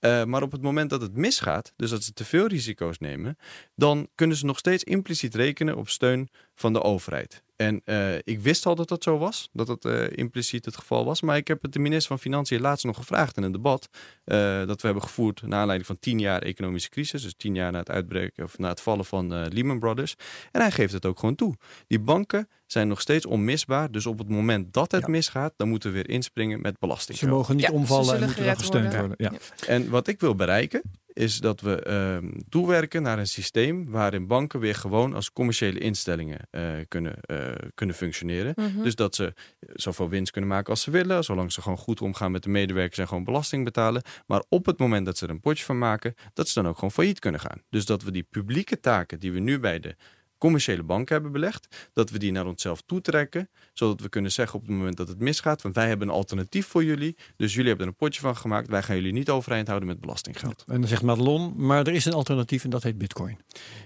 Uh, maar op het moment dat het misgaat, dus dat ze te veel risico's nemen, dan kunnen ze nog steeds impliciet rekenen op steun van de overheid. En uh, ik wist al dat dat zo was, dat dat uh, impliciet het geval was. Maar ik heb het de minister van Financiën laatst nog gevraagd in een debat. Uh, dat we hebben gevoerd naar aanleiding van tien jaar economische crisis. Dus tien jaar na het uitbreken of na het vallen van Lehman Brothers. En hij geeft het ook gewoon toe. Die banken zijn nog steeds onmisbaar. Dus op het moment dat het ja. misgaat, dan moeten we weer inspringen met belasting. Ze mogen niet ja, omvallen en moeten dan gesteund worden. worden. Ja. En wat ik wil bereiken, is dat we uh, toewerken naar een systeem waarin banken weer gewoon als commerciële instellingen uh, kunnen, uh, kunnen functioneren. Mm -hmm. Dus dat ze zoveel winst kunnen maken als ze willen, zolang ze gewoon goed omgaan met de medewerkers en gewoon belasting betalen. Maar op het moment dat ze er een potje van maken, dat ze dan ook gewoon failliet kunnen gaan. Dus dat we die publieke taken die we nu bij de commerciële banken hebben belegd, dat we die naar onszelf toetrekken, zodat we kunnen zeggen op het moment dat het misgaat, van wij hebben een alternatief voor jullie, dus jullie hebben er een potje van gemaakt, wij gaan jullie niet overeind houden met belastinggeld. En dan zegt Madelon, maar er is een alternatief en dat heet bitcoin.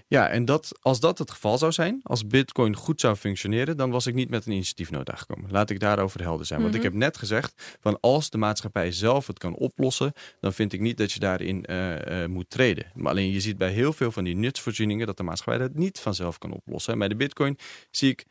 Ja, en dat, als dat het geval zou zijn, als bitcoin goed zou functioneren, dan was ik niet met een initiatiefnota gekomen. Laat ik daarover helder zijn. Mm -hmm. Want ik heb net gezegd, van als de maatschappij zelf het kan oplossen, dan vind ik niet dat je daarin uh, uh, moet treden. Maar alleen je ziet bij heel veel van die nutsvoorzieningen dat de maatschappij dat niet vanzelf kan oplossen. En bij de bitcoin zie ik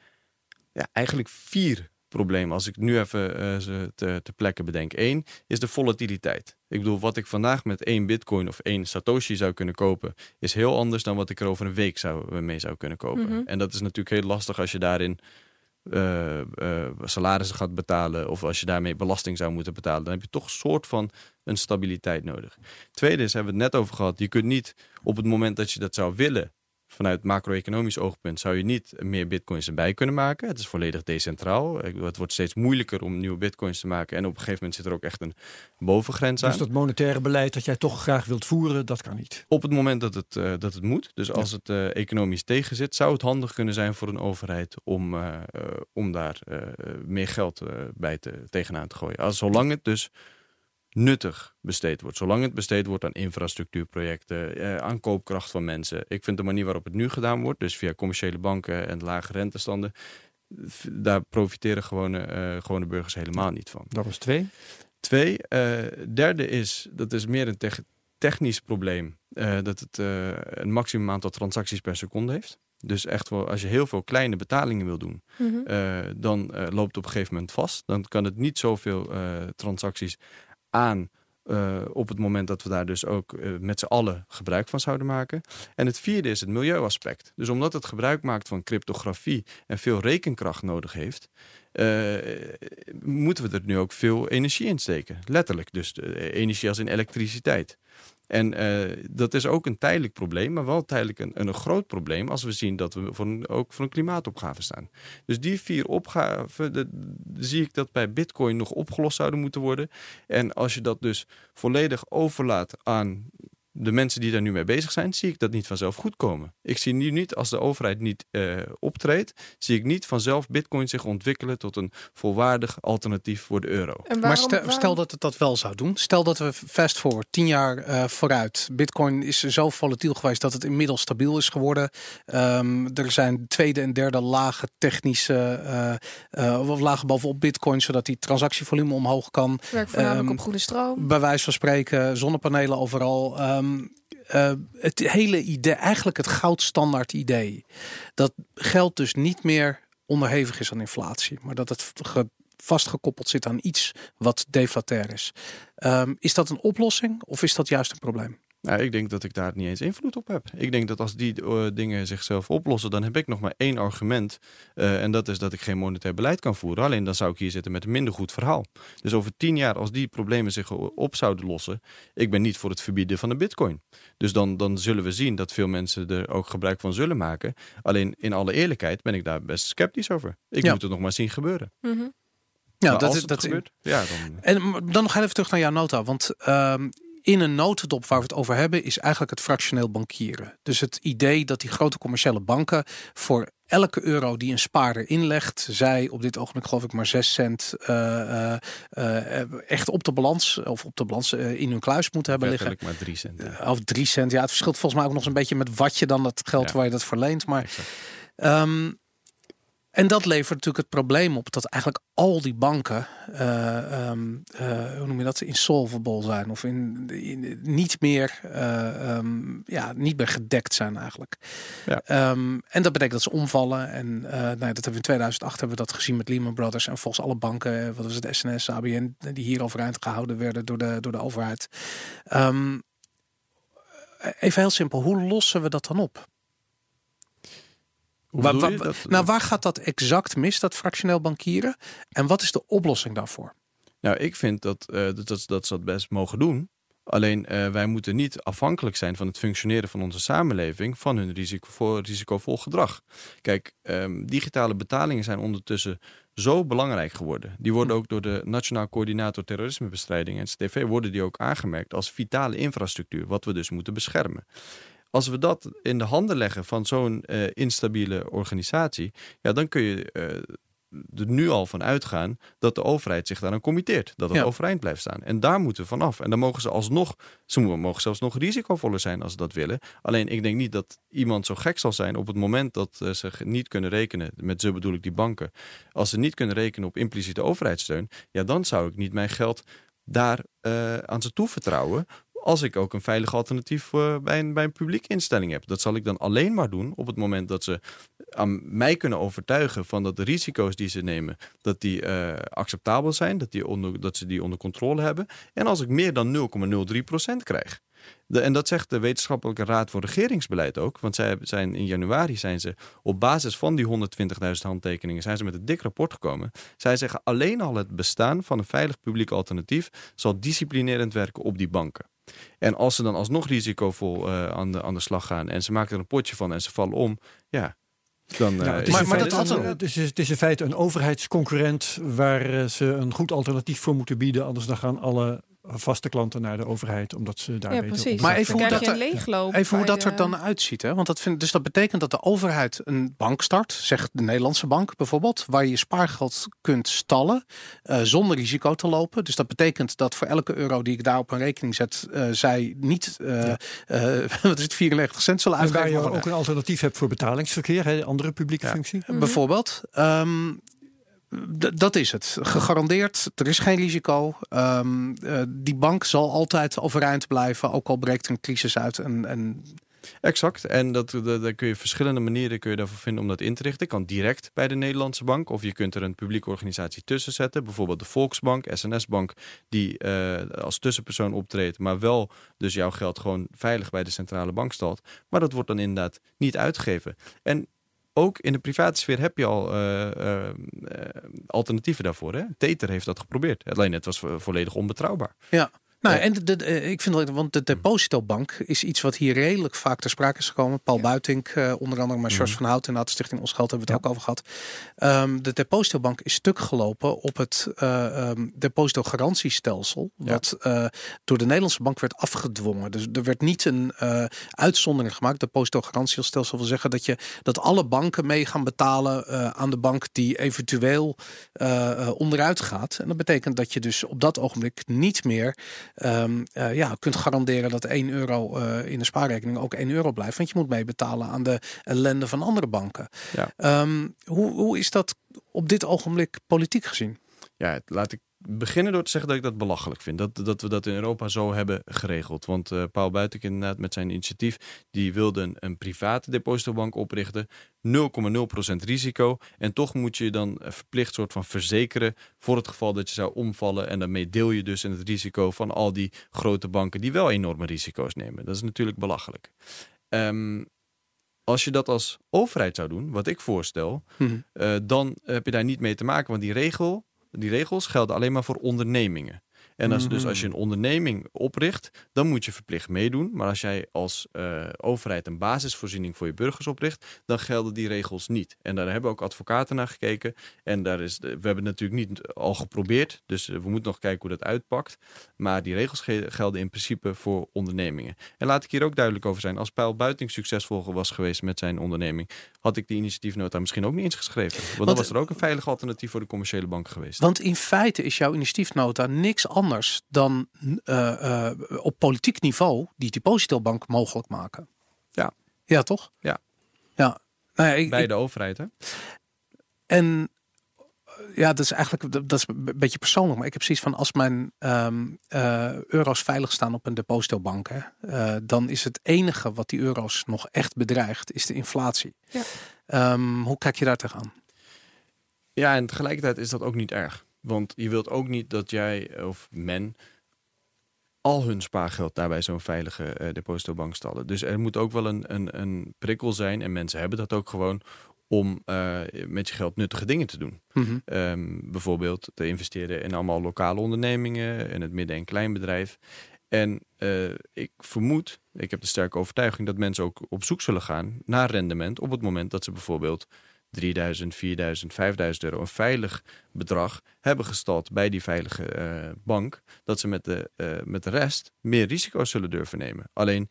ja, eigenlijk vier probleem, als ik nu even uh, ze te, te plekke bedenk. Eén is de volatiliteit. Ik bedoel, wat ik vandaag met één bitcoin of één satoshi zou kunnen kopen, is heel anders dan wat ik er over een week zou, mee zou kunnen kopen. Mhm. En dat is natuurlijk heel lastig als je daarin uh, uh, salarissen gaat betalen of als je daarmee belasting zou moeten betalen, dan heb je toch een soort van een stabiliteit nodig. Tweede is, hebben we het net over gehad, je kunt niet op het moment dat je dat zou willen, vanuit macro-economisch oogpunt zou je niet meer bitcoins erbij kunnen maken. Het is volledig decentraal. Het wordt steeds moeilijker om nieuwe bitcoins te maken. En op een gegeven moment zit er ook echt een bovengrens aan. Dus dat monetaire beleid dat jij toch graag wilt voeren, dat kan niet? Op het moment dat het, uh, dat het moet. Dus als het uh, economisch tegenzit, zou het handig kunnen zijn voor een overheid om, uh, om daar meer geld bij te, tegenaan te gooien. Als, zolang het dus nuttig besteed wordt. Zolang het besteed wordt aan infrastructuurprojecten, eh, aan koopkracht van mensen. Ik vind de manier waarop het nu gedaan wordt, dus via commerciële banken en lage rentestanden, daar profiteren gewone, uh, gewone burgers helemaal niet van. Dat was twee. Twee. Uh, derde is, dat is meer een te technisch probleem, uh, dat het een maximum aantal transacties per seconde heeft. Dus echt wel, als je heel veel kleine betalingen wil doen, Mm -hmm. dan loopt het op een gegeven moment vast. Dan kan het niet zoveel transacties aan uh, op het moment dat we daar dus ook uh, met z'n allen gebruik van zouden maken. En het vierde is het milieuaspect. Dus omdat het gebruik maakt van cryptografie en veel rekenkracht nodig heeft, uh, moeten we er nu ook veel energie in steken. Letterlijk, dus energie als in elektriciteit. En uh, dat is ook een tijdelijk probleem, maar wel tijdelijk een, een groot probleem als we zien dat we voor ook voor een klimaatopgave staan. Dus die vier opgaven, zie ik dat bij Bitcoin nog opgelost zouden moeten worden. En als je dat dus volledig overlaat aan de mensen die daar nu mee bezig zijn, zie ik dat niet vanzelf goed komen. Ik zie nu niet, als de overheid niet uh, optreedt, zie ik niet vanzelf Bitcoin zich ontwikkelen tot een volwaardig alternatief voor de euro. Waarom, maar stel, waarom... stel, dat het dat wel zou doen. Stel dat we fast forward, tien jaar uh, vooruit. Bitcoin is zo volatiel geweest dat het inmiddels stabiel is geworden. Um, er zijn tweede en derde lagen technische, uh, of lagen bovenop Bitcoin, zodat die transactievolume omhoog kan. Werkt voornamelijk um, op goede stroom. Bij wijze van spreken, zonnepanelen overal. Um, uh, het hele idee, eigenlijk het goudstandaard idee, dat geld dus niet meer onderhevig is aan inflatie, maar dat het ge vastgekoppeld zit aan iets wat deflatair is. Um, is dat een oplossing of is dat juist een probleem? Nou, ik denk dat ik daar niet eens invloed op heb. Ik denk dat als die uh, dingen zichzelf oplossen, dan heb ik nog maar één argument. Uh, en dat is dat ik geen monetair beleid kan voeren. Alleen dan zou ik hier zitten met een minder goed verhaal. Dus over tien jaar, als die problemen zich op zouden lossen, ik ben niet voor het verbieden van de bitcoin. Dus dan, dan zullen we zien dat veel mensen er ook gebruik van zullen maken. Alleen in alle eerlijkheid ben ik daar best sceptisch over. Ik Ja. moet het nog maar zien gebeuren. Ja, Maar dat als is het dat gebeurt, ja, dan... En dan nog even terug naar jouw nota. Want ehm, in een notendop waar we het over hebben, is eigenlijk het fractioneel bankieren. Dus het idee dat die grote commerciële banken voor elke euro die een spaarder inlegt, zij op dit ogenblik geloof ik maar 6 cent eh, eh, eh, echt op de balans of op de balans in hun kluis moeten hebben liggen. Letterlijk maar drie cent. ja. Of drie cent. Ja, het verschilt volgens mij ook nog eens een beetje met wat je dan dat geld Ja. waar je dat verleent. Maar. Ehm, en dat levert natuurlijk het probleem op dat eigenlijk al die banken, eh, ehm, eh, hoe noem je dat, insolvable zijn of in, in- niet meer, eh, ehm, ja, niet meer gedekt zijn eigenlijk. Ja. Ehm, en dat betekent dat ze omvallen. En nou, ja, dat hebben we in 2008 hebben we dat gezien met Lehman Brothers en volgens alle banken, wat was het, SNS, ABN, die hier overeind gehouden werden door de, door de overheid. Even heel simpel, hoe lossen we dat dan op? Hoe Wa- bedoel wa- je? Dat- Nou, waar gaat dat exact mis, dat fractioneel bankieren? En wat is de oplossing daarvoor? Nou, ik vind dat, eh, dat, dat, dat ze dat best mogen doen. Alleen eh, wij moeten niet afhankelijk zijn van het functioneren van onze samenleving van hun risicovol, risicovol gedrag. Kijk, ehm, digitale betalingen zijn ondertussen zo belangrijk geworden. Die worden ook door de Nationaal Coördinator Terrorismebestrijding en CTV worden die ook aangemerkt als vitale infrastructuur, wat we dus moeten beschermen. Als we dat in de handen leggen van zo'n eh, instabiele organisatie, ja, dan kun je eh, er nu al van uitgaan dat de overheid zich daaraan committeert. Dat het Ja. overeind blijft staan. En daar moeten we vanaf. En dan mogen ze alsnog, ze mo- mogen zelfs nog risicovoller zijn als ze dat willen. Alleen ik denk niet dat iemand zo gek zal zijn op het moment dat eh, ze niet kunnen rekenen, met ze bedoel ik die banken, als ze niet kunnen rekenen op impliciete overheidssteun, ja, dan zou ik niet mijn geld daar aan ze toevertrouwen als ik ook een veilig alternatief uh, bij, een, bij een publieke instelling heb. Dat zal ik dan alleen maar doen op het moment dat ze aan mij kunnen overtuigen van dat de risico's die ze nemen, dat die uh, acceptabel zijn, dat, die onder, dat ze die onder controle hebben. En als ik meer dan 0,03% krijg. De, en dat zegt de Wetenschappelijke Raad voor Regeringsbeleid ook. Want zij zijn in januari zijn ze op basis van die 120.000 handtekeningen zijn ze met een dik rapport gekomen. Zij zeggen alleen al het bestaan van een veilig publiek alternatief zal disciplinerend werken op die banken. En als ze dan alsnog risicovol uh, aan, de, aan de slag gaan en ze maken er een potje van en ze vallen om, ja, dan, ja, het, is maar, maar dat een, het, is, het is in feite een overheidsconcurrent waar ze een goed alternatief voor moeten bieden. Anders dan gaan alle vaste klanten naar de overheid, omdat ze daar ja. Precies. Maar even hoe, dat er, even hoe dat er dan uitziet. Hè? Want dat vind, dus dat betekent dat de overheid een bank start, zegt de Nederlandse bank bijvoorbeeld, waar je je spaargeld kunt stallen uh, zonder risico te lopen. Dus dat betekent dat voor elke euro die ik daar op een rekening zet, uh, zij niet, uh, ja. wat is het, 94 cent zullen uitgeven. En waar je ook een alternatief hebt voor betalingsverkeer, hè, andere publieke ja. functie. Mm -hmm. Bijvoorbeeld. Um, dat is het. Gegarandeerd, er is geen risico. Um, uh, die bank zal altijd overeind blijven, ook al breekt een crisis uit. En, en... Exact. En dat, dat, kun je verschillende manieren kun je daarvoor vinden om dat in te richten. Kan direct bij de Nederlandse bank. Of je kunt er een publieke organisatie tussen zetten. Bijvoorbeeld de Volksbank, SNS-bank, die uh, als tussenpersoon optreedt. Maar wel dus jouw geld gewoon veilig bij de centrale bank stalt. Maar dat wordt dan inderdaad niet uitgegeven. En ook in de private sfeer heb je al uh, uh, alternatieven daarvoor. Hè? Tether heeft dat geprobeerd. Alleen het was vo volledig onbetrouwbaar. Ja. Nou, en de, de, ik vind dat, want de depositobank is iets wat hier redelijk vaak ter sprake is gekomen. Paul ja. Buitink, uh, onder andere, maar George mm. van Hout en de Stichting Ons Geld hebben we het ja. ook over gehad. Um, de depositobank is stuk gelopen op het uh, um, depositogarantiestelsel, wat uh, door de Nederlandse bank werd afgedwongen. Dus er werd niet een uitzondering gemaakt. Depositogarantiestelsel wil zeggen dat je dat alle banken mee gaan betalen aan de bank die eventueel onderuit gaat. En dat betekent dat je dus op dat ogenblik niet meer um, uh, ja, kunt garanderen dat 1 euro uh, in de spaarrekening ook 1 euro blijft. Want je moet mee betalen aan de ellende van andere banken. Ja. Um, hoe, hoe is dat op dit ogenblik politiek gezien? Ja, laat ik beginnen door te zeggen dat ik dat belachelijk vind. Dat, dat we dat in Europa zo hebben geregeld. Want uh, Paul Buitenk inderdaad met zijn initiatief... die wilde een, een private depositobank oprichten. 0,0% risico. En toch moet je dan verplicht soort van verzekeren... voor het geval dat je zou omvallen. En daarmee deel je dus in het risico van al die grote banken... die wel enorme risico's nemen. Dat is natuurlijk belachelijk. Um, als je dat als overheid zou doen, wat ik voorstel... Hmm. Uh, dan heb je daar niet mee te maken. Want die regel die regels gelden alleen maar voor ondernemingen. En als, dus als je een onderneming opricht, dan moet je verplicht meedoen. Maar als jij als uh, overheid een basisvoorziening voor je burgers opricht, dan gelden die regels niet. En daar hebben ook advocaten naar gekeken. En daar is, we hebben het natuurlijk niet al geprobeerd. Dus we moeten nog kijken hoe dat uitpakt. Maar die regels gelden in principe voor ondernemingen. En laat ik hier ook duidelijk over zijn. Als Pijl Buiting succesvol was geweest met zijn onderneming, had ik die initiatiefnota misschien ook niet eens geschreven. Want, Want dan was er ook een veilig alternatief voor de commerciële bank geweest. Want in feite is jouw initiatiefnota niks anders dan uh, uh, op politiek niveau die depositobank mogelijk maken. Ja. Ja, toch? Ja. Ja. Nou ja ik, Bij ik, de overheid, hè? En ja, dat is eigenlijk dat is een beetje persoonlijk. Maar ik heb zoiets van als mijn um, uh, euro's veilig staan op een depositobank, hè, uh, dan is het enige wat die euro's nog echt bedreigt, is de inflatie. Ja. Um, hoe kijk je daar tegenaan? Ja, en tegelijkertijd is dat ook niet erg. Want je wilt ook niet dat jij of men al hun spaargeld daarbij zo'n veilige uh, depositobank stallen. Dus er moet ook wel een, een, een prikkel zijn, en mensen hebben dat ook gewoon, om uh, met je geld nuttige dingen te doen. Mm -hmm. um, bijvoorbeeld te investeren in allemaal lokale ondernemingen en het midden- en kleinbedrijf. En uh, ik vermoed, ik heb de sterke overtuiging dat mensen ook op zoek zullen gaan naar rendement op het moment dat ze bijvoorbeeld 3000, 4000, 5000 euro een veilig bedrag hebben gestald bij die veilige uh, bank, dat ze met de, uh, met de rest meer risico's zullen durven nemen. Alleen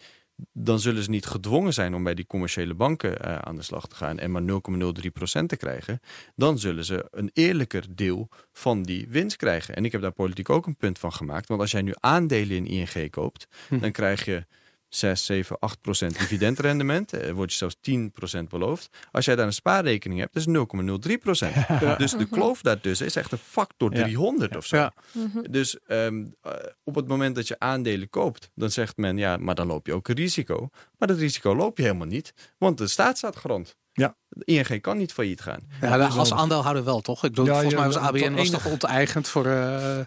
dan zullen ze niet gedwongen zijn om bij die commerciële banken uh, aan de slag te gaan en maar 0,03% te krijgen. Dan zullen ze een eerlijker deel van die winst krijgen. En ik heb daar politiek ook een punt van gemaakt. Want als jij nu aandelen in ING koopt, hm. dan krijg je 6, 7, 8 procent dividendrendement. Er wordt je zelfs 10 procent beloofd. Als jij daar een spaarrekening hebt, dat is 0,03 procent. Dus de kloof daartussen is echt een factor Ja. 300 of zo. Ja. Mhm. Dus ehm, eh, op het moment dat je aandelen koopt, dan zegt men ja, maar dan loop je ook een risico. Maar dat risico loop je helemaal niet, want de staat staat garant. Ja. ING kan niet failliet gaan. Ja, als aandeelhouder wel, toch? Ik bedoel, Ja, volgens mij was ABN was toch onteigend voor... eh,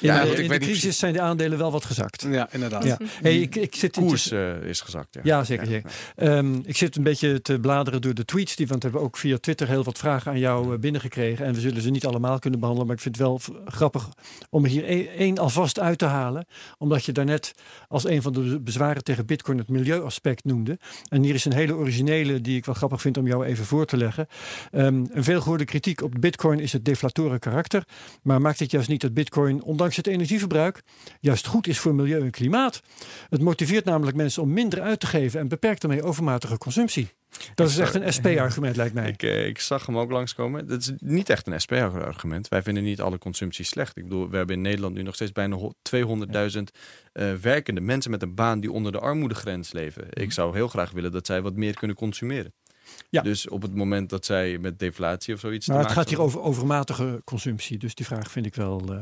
Ja, in de crisis zijn de aandelen wel wat gezakt. ja, inderdaad. Ja. Hey, ik, ik zit Koers eh, is gezakt. Ja, Ja, zeker. Ehm, ik zit een beetje te bladeren door de tweets. Die, want we hebben ook via Twitter heel wat vragen aan jou eh, binnengekregen. En we zullen ze niet allemaal kunnen behandelen. Maar ik vind het wel grappig om er hier e- één alvast uit te halen. Omdat je daarnet als een van de bezwaren tegen Bitcoin het milieuaspect noemde. En hier is een hele originele die ik wel grappig vind om jou even voor te leggen. Ehm, een veelgehoorde kritiek op Bitcoin is het deflatoren karakter. Maar maakt het juist niet dat Bitcoin, ondanks het energieverbruik, juist goed is voor milieu en klimaat? Het motiveert namelijk mensen om minder uit te geven en beperkt daarmee overmatige consumptie. Dat is echt een SP-argument, lijkt mij. Ik, eh, ik zag hem ook langskomen. Dat is niet echt een SP-argument. Wij vinden niet alle consumptie slecht. Ik bedoel, we hebben in Nederland nu nog steeds bijna ho- 200.000 eh, werkende mensen met een baan die onder de armoedegrens leven. Ik zou heel graag willen dat zij wat meer kunnen consumeren. Ja. Dus op het moment dat zij met deflatie of zoiets. Maar te het maken gaat hier over overmatige consumptie. Dus die vraag vind ik wel. eh,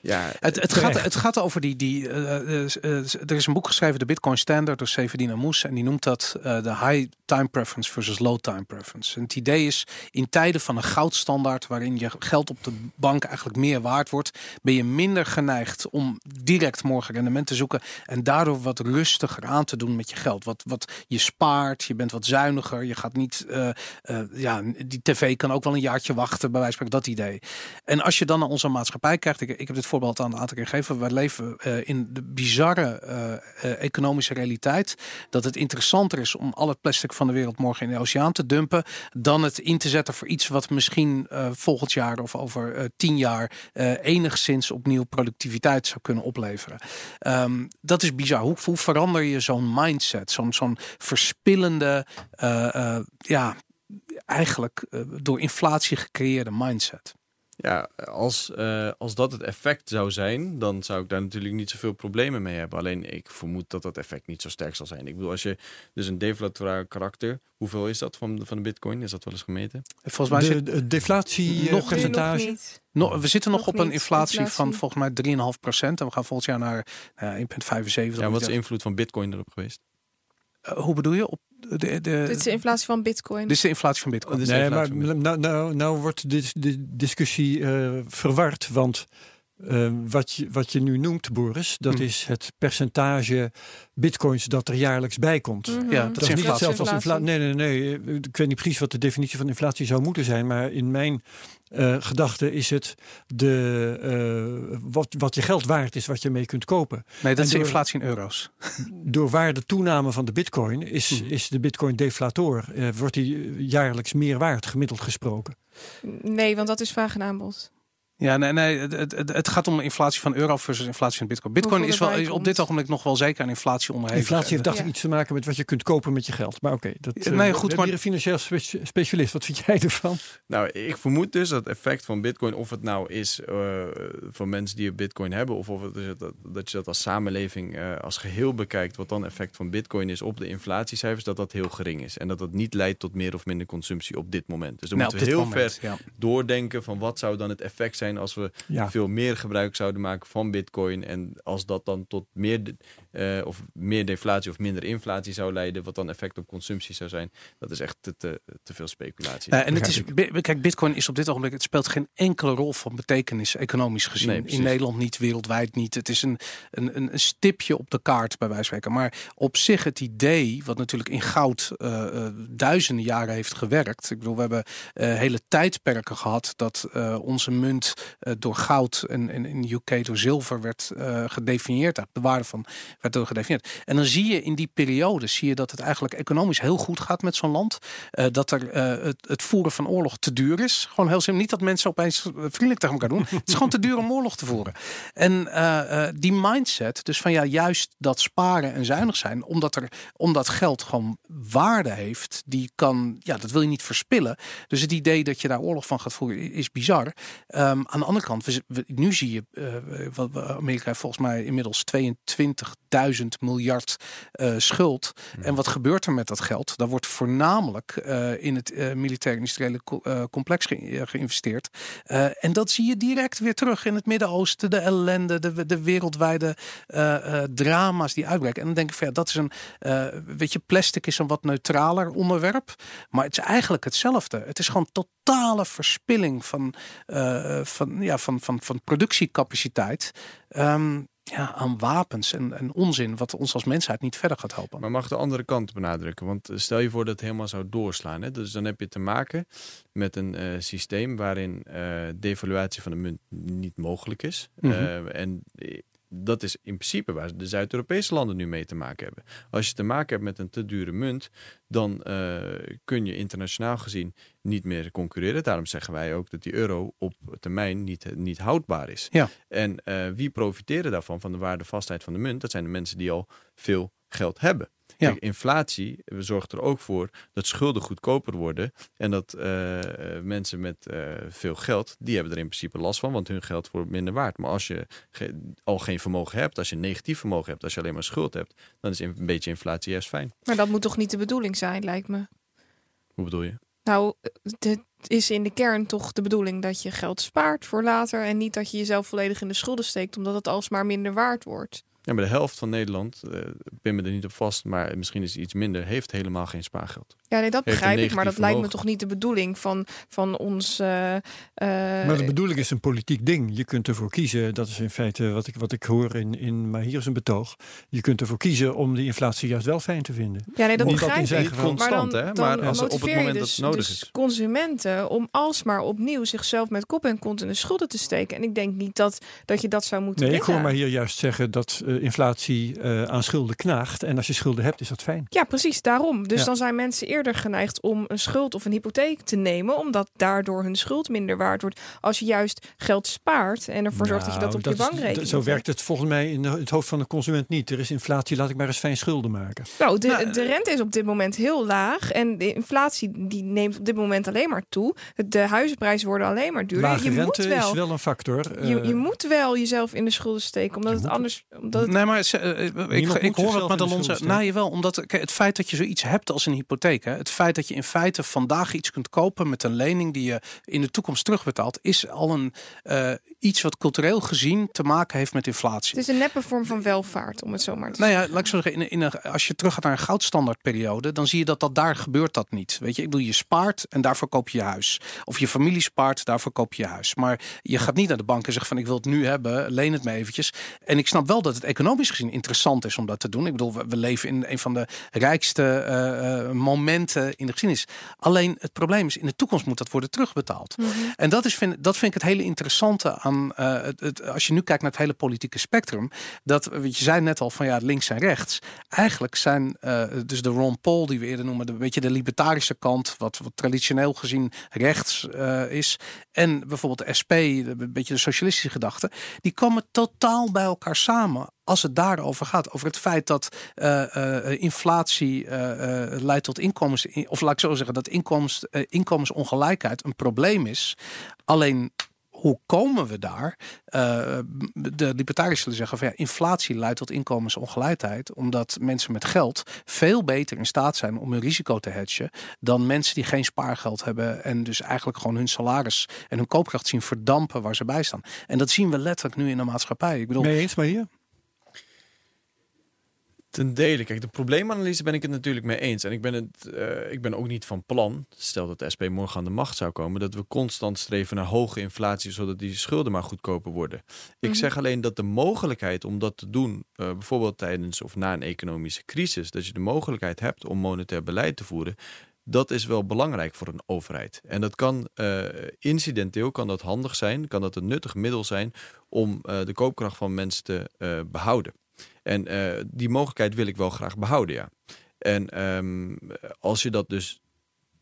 Ja, Het, het, gaat, het gaat over die. die eh, eh, eh, er is een boek geschreven, de Bitcoin Standard, door Severin Moes. En die noemt dat de high time preference versus low time preference. En het idee is, in tijden van een goudstandaard, waarin je geld op de bank eigenlijk meer waard wordt, ben je minder geneigd om direct morgen rendement te zoeken. En daardoor wat rustiger aan te doen met je geld. Wat, wat je spaart, je bent wat zuiniger. Je gaat niet. eh, eh, ja, die tv kan ook wel een jaartje wachten, bij wijze van dat idee. En als je dan naar onze maatschappij kijkt, ik, heb dit voorbeeld aan een aantal keer gegeven. Wij leven eh, in de bizarre economische realiteit. Dat het interessanter is om al het plastic van de wereld morgen in de oceaan te dumpen. Dan het in te zetten voor iets wat misschien eh, volgend jaar of over eh, tien jaar eh, enigszins opnieuw productiviteit zou kunnen opleveren. Ehm, dat is bizar. Hoe, verander je zo'n mindset? Zo'n zo'n verspillende, ja, eigenlijk door inflatie gecreëerde mindset. Ja, als, eh, als dat het effect zou zijn, dan zou ik daar natuurlijk niet zoveel problemen mee hebben. Alleen ik vermoed dat dat effect niet zo sterk zal zijn. Ik bedoel, als je dus een deflatorair karakter, hoeveel is dat van, van de bitcoin? Is dat wel eens gemeten? Volgens mij de, de deflatie eh, Nog- Nu percentage. nog niet. No, we zitten nog, Nog op een inflatie, van volgens mij 3,5 procent. En we gaan volgend jaar naar nou ja, 1,75. Ja, wat is de invloed van bitcoin erop geweest? Eh, hoe bedoel je? Op de, de, de- Dit is de inflatie van bitcoin. dit is de inflatie van bitcoin. Oh, Nee, maar nou, nou, nou wordt de, de discussie eh, verward. Want eh, wat, je, wat je nu noemt, Boris, dat Hmm. is het percentage bitcoins dat er jaarlijks bij komt. Mhm. Ja, dat Dat is niet hetzelfde als inflatie. Nee, nee, nee. Ik weet niet precies wat de definitie van inflatie zou moeten zijn. Maar in mijn eh gedachte is het de, eh, wat, wat je geld waard is, wat je mee kunt kopen. nee, dat is door- inflatie in euro's. Door waardetoename van de bitcoin is, Mhm. is de bitcoin deflator. Eh, wordt die jaarlijks meer waard, gemiddeld gesproken. Nee, want dat is vraag en aanbod. Ja, nee, nee het, het, gaat om inflatie van euro versus inflatie van bitcoin. Bitcoin is wel is op dit ogenblik nog wel zeker aan inflatie onderhevig. Inflatie heeft dacht Ja. ik iets te maken met wat je kunt kopen met je geld. Maar oké, dat Ja, nee, we goed, maar- hier een financieel spe- specialist. Wat vind jij ervan? Nou, ik vermoed dus dat het effect van bitcoin, of het nou is eh van mensen die een bitcoin hebben, of of het is dat, dat je dat als samenleving eh, als geheel bekijkt, wat dan effect van bitcoin is op de inflatiecijfers, dat dat heel gering is. En dat dat niet leidt tot meer of minder consumptie op dit moment. Dus dan Nou, moeten we heel moment, ver ja. doordenken van wat zou dan het effect zijn als we Ja, veel meer gebruik zouden maken van bitcoin. En als dat dan tot meer, eh, of meer deflatie of minder inflatie zou leiden, wat dan effect op consumptie zou zijn, dat is echt te, te, te veel speculatie. Eh, en het is, kijk, Bitcoin is op dit ogenblik, het speelt geen enkele rol van betekenis economisch gezien. Nee, in Nederland niet, wereldwijd niet. Het is een, een, een stipje op de kaart, bij wijze van spreken. Maar op zich het idee, wat natuurlijk in goud eh, eh, duizenden jaren heeft gewerkt. Ik bedoel, we hebben eh, hele tijdperken gehad dat eh, onze munt eh, door goud en, en in de UK door zilver werd eh, gedefinieerd. De waarde van werd door gedefinieerd. En dan zie je in die periode zie je dat het eigenlijk economisch heel goed gaat met zo'n land. Eh, dat er eh, het, het voeren van oorlog te duur is. Gewoon heel simpel. Niet dat mensen opeens vriendelijk tegen elkaar doen. het is gewoon te duur om oorlog te voeren. En eh, die mindset, dus van ja, juist dat sparen en zuinig zijn, omdat er omdat geld gewoon waarde heeft, die kan, ja, dat wil je niet verspillen. Dus het idee dat je daar oorlog van gaat voeren is bizar. Ehm, aan de andere kant, we, we- nu zie je, eh, wat Amerika heeft volgens mij inmiddels 22.000 miljard eh, schuld. En wat gebeurt er met dat geld? Daar wordt voornamelijk eh, in het eh, militair-industriële co- complex ge- geïnvesteerd. En dat zie je direct weer terug in het Midden-Oosten, de ellende, de, de wereldwijde drama's die uitbreken. En dan denk ik van ja, dat is een, weet je, plastic is een wat neutraler onderwerp, maar het is eigenlijk hetzelfde. Het is gewoon totale verspilling van, van, ja, van, van, van productiecapaciteit. Ehm, ja, aan wapens en, en onzin, wat ons als mensheid niet verder gaat helpen. Maar mag de andere kant benadrukken? Want eh, stel je voor dat het helemaal zou doorslaan. Hè? Dus dan heb je te maken met een eh, systeem waarin eh devaluatie van de munt niet mogelijk is. Mhm. En dat is in principe waar de Zuid-Europese landen nu mee te maken hebben. Als je te maken hebt met een te dure munt, dan eh, kun je internationaal gezien niet meer concurreren. Daarom zeggen wij ook dat die euro op termijn niet, niet houdbaar is. Ja. En eh, wie profiteren daarvan, van de waardevastheid van de munt? Dat zijn de mensen die al veel geld hebben. Ja. Kijk, inflatie eh, zorgt er ook voor dat schulden goedkoper worden. En dat eh, eh, mensen met eh, veel geld, die hebben er in principe last van, want hun geld wordt minder waard. Maar als je ge- al geen vermogen hebt, als je negatief vermogen hebt, als je alleen maar schuld hebt, dan is een beetje inflatie juist fijn. Maar dat moet toch niet de bedoeling zijn, lijkt me. Hoe bedoel je? Nou, het is in de kern toch de bedoeling dat je geld spaart voor later en niet dat je jezelf volledig in de schulden steekt omdat het alsmaar minder waard wordt. Ja, maar de helft van Nederland, eh pin me er niet op vast, maar misschien is het iets minder, heeft helemaal geen spaargeld. Ja, nee, dat begrijp ik, maar dat lijkt me toch niet de bedoeling van, van ons. eh, eh, Maar de bedoeling is een politiek ding. Je kunt ervoor kiezen, dat is in feite wat ik, wat ik hoor in, in maar hier is een betoog. Je kunt ervoor kiezen om die inflatie juist wel fijn te vinden. ja, nee, dat Omdat begrijp in zijn ik. geval- Maar dan, Constant, hè? dan Maar als- op het moment dat dus, het nodig dus is. consumenten om alsmaar opnieuw zichzelf met kop en kont in de schulden te steken. En ik denk niet dat, dat je dat zou moeten Nee, ik hoor maar hier juist zeggen dat eh, inflatie eh, aan schulden knaagt. En als je schulden hebt, is dat fijn. Ja, precies daarom. Dus Ja. dan zijn mensen eerder geneigd om een schuld of een hypotheek te nemen, omdat daardoor hun schuld minder waard wordt. Als je juist geld spaart en ervoor zorgt dat je dat Nou, op je is- bankrekening Zo zet. werkt het volgens mij in het hoofd van de consument niet. Er is inflatie, laat ik maar eens fijn schulden maken. Nou, de, Nou, de rente is op dit moment heel laag en de inflatie die neemt op dit moment alleen maar toe. De huizenprijzen worden alleen maar duurder. Lage je rente moet wel, is wel een factor. je, Eh, je moet wel jezelf in de schulden steken, omdat Je het moet- anders, omdat het Nee, maar eh, ik, ik hoor schulden zegt. steken. Nou, jawel, omdat het feit dat je zoiets hebt als een hypotheek, hè, het feit dat je in feite vandaag iets kunt kopen met een lening die je in de toekomst terugbetaalt, is al een eh, iets wat cultureel gezien te maken heeft met inflatie. het is een neppe vorm van welvaart, om het zo maar te Nou zeggen. ja, laat ik zo zeggen, in, in een, als je terug gaat naar een goudstandardperiode, dan zie je dat, dat daar gebeurt dat niet. Weet je, ik bedoel, je spaart en daarvoor koop je je huis. Of je familie spaart, daarvoor koop je je huis. Maar je gaat niet naar de bank en zegt van ik wil het nu hebben, leen het me eventjes. En ik snap wel dat het economisch gezien interessant is om dat te doen. Ik bedoel, we, we leven in een van de rijkste eh, eh, in de geschiedenis. Alleen het probleem is, in de toekomst moet dat worden terugbetaald. Mhm. En dat, is, vind, dat vind ik het hele interessante aan eh, het, het, als je nu kijkt naar het hele politieke spectrum. Dat, weet je zei net al van ja, links en rechts. Eigenlijk zijn eh, dus de Ron Paul, die we eerder noemen, de beetje de libertarische kant, wat, wat traditioneel gezien rechts eh, is. En bijvoorbeeld de SP, de, een beetje de socialistische gedachte, die komen totaal bij elkaar samen. Als het daarover gaat, over het feit dat eh, eh, inflatie eh, leidt tot inkomens, of laat ik zo zeggen, dat inkomens, inkomensongelijkheid een probleem is. Alleen hoe komen we daar? De libertariërs zullen zeggen van ja, inflatie leidt tot inkomensongelijkheid, omdat mensen met geld veel beter in staat zijn om hun risico te hedgen dan mensen die geen spaargeld hebben en dus eigenlijk gewoon hun salaris en hun koopkracht zien verdampen waar ze bij staan. En dat zien we letterlijk nu in de maatschappij. Ik bedoel, Mee eens, maar hier? Ten dele. Kijk, de probleemanalyse ben ik het natuurlijk mee eens. En ik ben, het, eh, ik ben ook niet van plan, stel dat de SP morgen aan de macht zou komen, dat we constant streven naar hoge inflatie, zodat die schulden maar goedkoper worden. Ik Mhm. zeg alleen dat de mogelijkheid om dat te doen, eh, bijvoorbeeld tijdens of na een economische crisis, dat je de mogelijkheid hebt om monetair beleid te voeren, dat is wel belangrijk voor een overheid. En dat kan eh, incidenteel kan dat handig zijn, kan dat een nuttig middel zijn om de koopkracht van mensen te eh, behouden. En eh, die mogelijkheid wil ik wel graag behouden, ja. En ehm, als je dat dus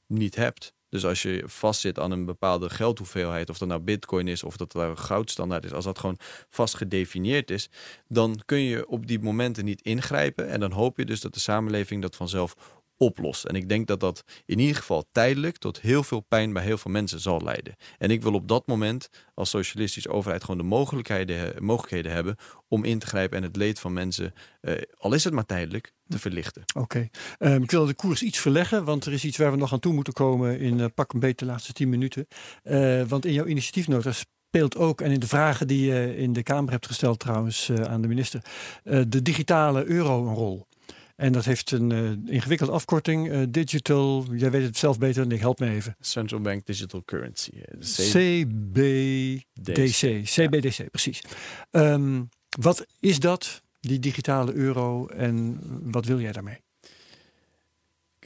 niet hebt, dus als je vastzit aan een bepaalde geldhoeveelheid, of dat nou bitcoin is of dat een goudstandaard is, als dat gewoon vast gedefinieerd is, dan kun je op die momenten niet ingrijpen. En dan hoop je dus dat de samenleving dat vanzelf oplost. En ik denk dat dat in ieder geval tijdelijk tot heel veel pijn bij heel veel mensen zal leiden. En ik wil op dat moment als socialistische overheid gewoon de mogelijkheden, mogelijkheden hebben om in te grijpen en het leed van mensen, eh, al is het maar tijdelijk, te verlichten. Oké, ehm, ik wil de koers iets verleggen, want er is iets waar we nog aan toe moeten komen in uh, pak een beetje de laatste tien minuten. Uh, want in jouw initiatiefnota speelt ook, en in de vragen die je in de Kamer hebt gesteld trouwens aan de minister, de digitale euro een rol. En dat heeft een uh, ingewikkelde afkorting. Uh, digital, jij weet het zelf beter dan ik, help me even. Central Bank Digital Currency. CBDC. CBDC, precies. Um, wat is dat, die digitale euro, en wat wil jij daarmee?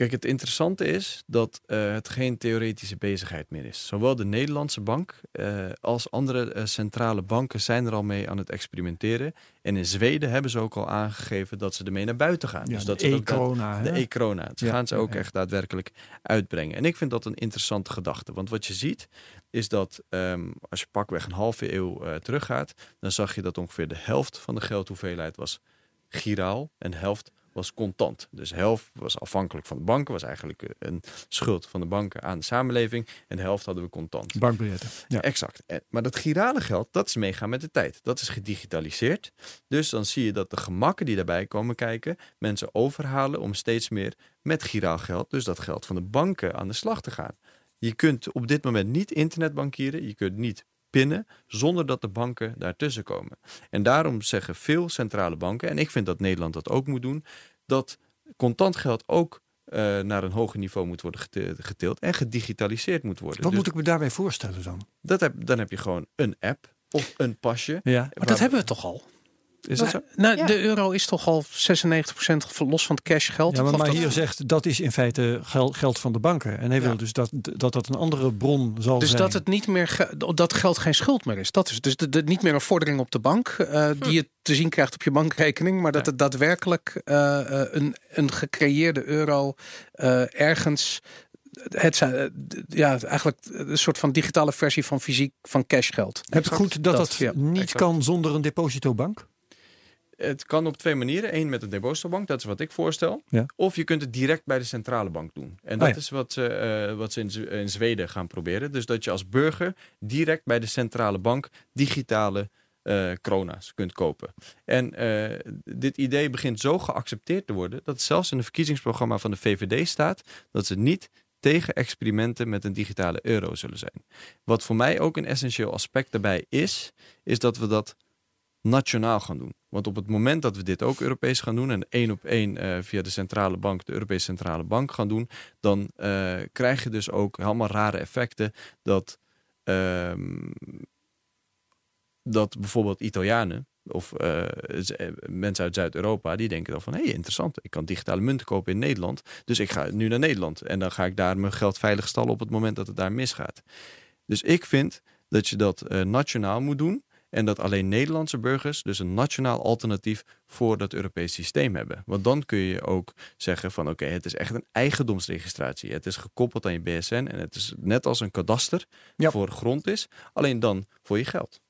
Kijk, het interessante is dat uh, het geen theoretische bezigheid meer is. Zowel de Nederlandse bank uh, als andere uh, centrale banken zijn er al mee aan het experimenteren. En in Zweden hebben ze ook al aangegeven dat ze ermee naar buiten gaan. Ja, dus dat de e-corona. De e-corona. Ze ja, gaan ze ook ja, echt daadwerkelijk uitbrengen. En ik vind dat een interessante gedachte. Want wat je ziet is dat um, als je pakweg een halve eeuw teruggaat, dan zag je dat ongeveer de helft van de geldhoeveelheid was giraal en helft was contant. Dus de helft was afhankelijk van de banken, was eigenlijk eh, een schuld van de banken aan de samenleving. En de helft hadden we contant. Bankbiljetten. Ja. Exact. Maar dat girale geld, dat is meegaan met de tijd. Dat is gedigitaliseerd. Dus dan zie je dat de gemakken die daarbij komen kijken, mensen overhalen om steeds meer met giraal geld, dus dat geld van de banken, aan de slag te gaan. Je kunt op dit moment niet internetbankieren, je kunt niet pinnen zonder dat de banken daartussen komen. En daarom zeggen veel centrale banken, en ik vind dat Nederland dat ook moet doen, dat contant geld ook uh, naar een hoger niveau moet worden geteeld en gedigitaliseerd moet worden. Wat dus, moet ik me daarbij voorstellen dan? Dat heb, dan heb je gewoon een app of een pasje. Ja, maar dat hebben we toch al? Is dat zo? Nou, ja. De euro is toch al 96% los van het cash geld. Ja, maar, maar hier zegt dat is in feite geld, geld van de banken. En hij wil dus dat, dat dat een andere bron zal dus zijn. Dus dat het niet meer dat geld geen schuld meer is. Dat is dus de, de, niet meer een vordering op de bank uh, hm. die je te zien krijgt op je bankrekening, maar dat het daadwerkelijk uh, een, een gecreëerde euro uh, ergens het zijn ja, eigenlijk een soort van digitale versie van fysiek van cashgeld. Heb ik goed dat dat, dat ja. niet exact. kan zonder een depositobank? Het kan op twee manieren. Eén met een depositobank, dat is wat ik voorstel. Ja. Of je kunt het direct bij de centrale bank doen. En dat oh ja. is wat ze, uh, wat ze in, in, Zweden gaan proberen. Dus dat je als burger direct bij de centrale bank digitale uh, krona's kunt kopen. En uh, dit idee begint zo geaccepteerd te worden dat zelfs in het verkiezingsprogramma van de VVD staat dat ze niet tegen experimenten met een digitale euro zullen zijn. Wat voor mij ook een essentieel aspect daarbij is, is dat we dat nationaal gaan doen. Want op het moment dat we dit ook Europees gaan doen en één op één uh, via de centrale bank, de Europese centrale bank gaan doen, dan uh, krijg je dus ook helemaal rare effecten dat, uh, dat bijvoorbeeld Italianen of uh, mensen uit Zuid-Europa, die denken dan van hé, hey, interessant, ik kan digitale munten kopen in Nederland, dus ik ga nu naar Nederland en dan ga ik daar mijn geld veilig stallen op het moment dat het daar misgaat. Dus ik vind dat je dat nationaal moet doen. En dat alleen Nederlandse burgers dus een nationaal alternatief voor dat Europees systeem hebben. Want dan kun je ook zeggen van oké, okay, het is echt een eigendomsregistratie. Het is gekoppeld aan je BSN en het is net als een kadaster ja. voor grond is. Alleen dan voor je geld.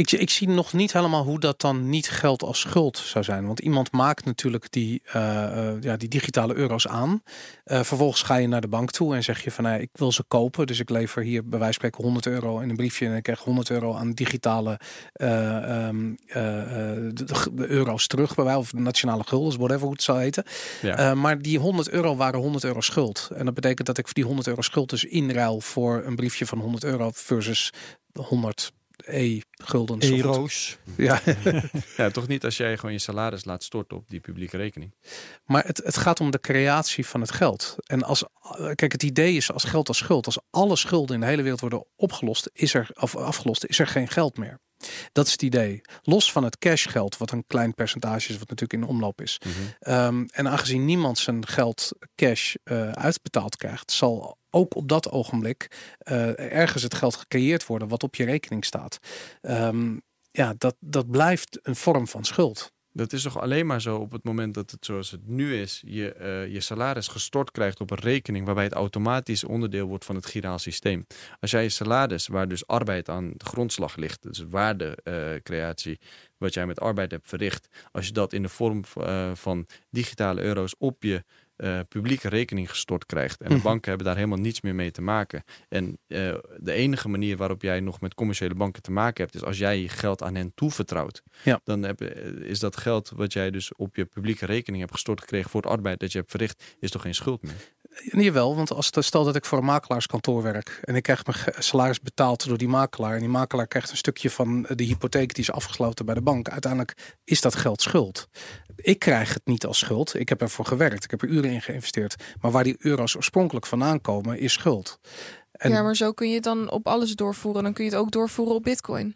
Ik, ik, zie nog niet helemaal hoe dat dan niet geldt als schuld zou zijn. Want iemand maakt natuurlijk die, uh, uh, ja, die digitale euro's aan. Uh, vervolgens ga je naar de bank toe en zeg je van ik wil ze kopen. Dus ik lever hier bij wijze van spreken 100 euro in een briefje. En ik krijg 100 euro aan digitale um, de, de, euro's terug. Bij wij of nationale guldens, whatever hoe het zou heten. Ja. maar die 100 euro waren 100 euro schuld. En dat betekent dat ik voor die 100 euro schuld dus inruil voor een briefje van 100 euro versus 100 e-guldens. E-roos. Ja. ja, toch niet als jij gewoon je salaris laat storten op die publieke rekening. Maar het, het gaat om de creatie van het geld. En als, kijk, het idee is als geld als schuld. Als alle schulden in de hele wereld worden opgelost, is er, of afgelost, is er geen geld meer. Dat is het idee. Los van het cashgeld, wat een klein percentage is, wat natuurlijk in omloop is. Mhm. Um, en aangezien niemand zijn geld cash uh, uitbetaald krijgt, zal ook op dat ogenblik uh, ergens het geld gecreëerd worden wat op je rekening staat. Um, ja, dat, dat blijft een vorm van schuld. Dat is toch alleen maar zo op het moment dat het zoals het nu is, je, uh, je salaris gestort krijgt op een rekening waarbij het automatisch onderdeel wordt van het giraal systeem. Als jij je salaris, waar dus arbeid aan de grondslag ligt, dus waardecreatie, wat jij met arbeid hebt verricht, als je dat in de vorm van digitale euro's op je uh, publieke rekening gestort krijgt. En de Mhm. banken hebben daar helemaal niets meer mee te maken. En uh, de enige manier waarop jij nog met commerciële banken te maken hebt, is als jij je geld aan hen toevertrouwt. Ja. Dan heb, is dat geld wat jij dus op je publieke rekening hebt gestort gekregen voor het arbeid dat je hebt verricht, is toch geen schuld meer? Nee, wel, want als stel dat ik voor een makelaarskantoor werk en ik krijg mijn salaris betaald door die makelaar en die makelaar krijgt een stukje van de hypotheek die is afgesloten bij de bank. Uiteindelijk is dat geld schuld. Ik krijg het niet als schuld. Ik heb ervoor gewerkt. Ik heb er uren in geïnvesteerd. Maar waar die euro's oorspronkelijk vandaan komen, is schuld. En Ja, maar zo kun je het dan op alles doorvoeren. Dan kun je het ook doorvoeren op bitcoin.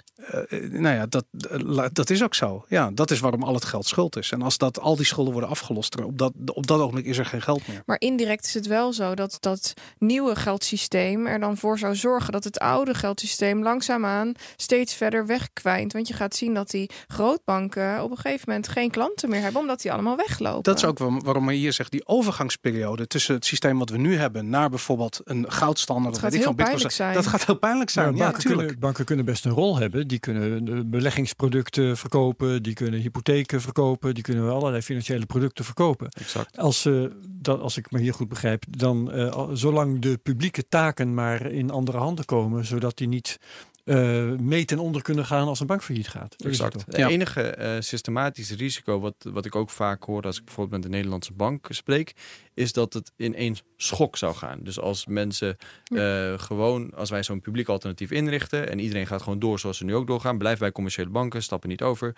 eh, nou ja, dat, eh, dat is ook zo. Ja, dat is waarom al het geld schuld is. En als dat, al die schulden worden afgelost, op dat, op dat ogenblik is er geen geld meer. Maar indirect is het wel zo dat dat nieuwe geldsysteem er dan voor zou zorgen dat het oude geldsysteem langzaamaan steeds verder wegkwijnt. Want je gaat zien dat die grootbanken op een gegeven moment geen klanten meer hebben, omdat die allemaal weglopen. Dat is ook waarom- waarom je hier zegt, die overgangsperiode tussen het systeem wat we nu hebben naar bijvoorbeeld een goudstandaard. Dat gaat heel van Bitcoin, pijnlijk zijn. Dat gaat heel pijnlijk zijn. Nou, ja, banken, natuurlijk. kunnen, banken kunnen best een rol hebben. Die kunnen eh, beleggingsproducten verkopen, die kunnen hypotheken verkopen, die kunnen allerlei financiële producten verkopen. Exact. Als, ze dat, als ik me hier goed begrijp, dan eh, zolang de publieke taken maar in andere handen komen, zodat die niet eh, mee ten onder kunnen gaan als een bank failliet gaat. Dat is het Exact. Het enige eh, systematische risico wat, wat ik ook vaak hoor als ik bijvoorbeeld met de Nederlandse bank spreek, is dat het in één schok zou gaan. Dus als mensen eh, gewoon, als wij zo'n publiek alternatief inrichten en iedereen gaat gewoon door zoals ze nu ook doorgaan, blijven bij commerciële banken, stappen niet over.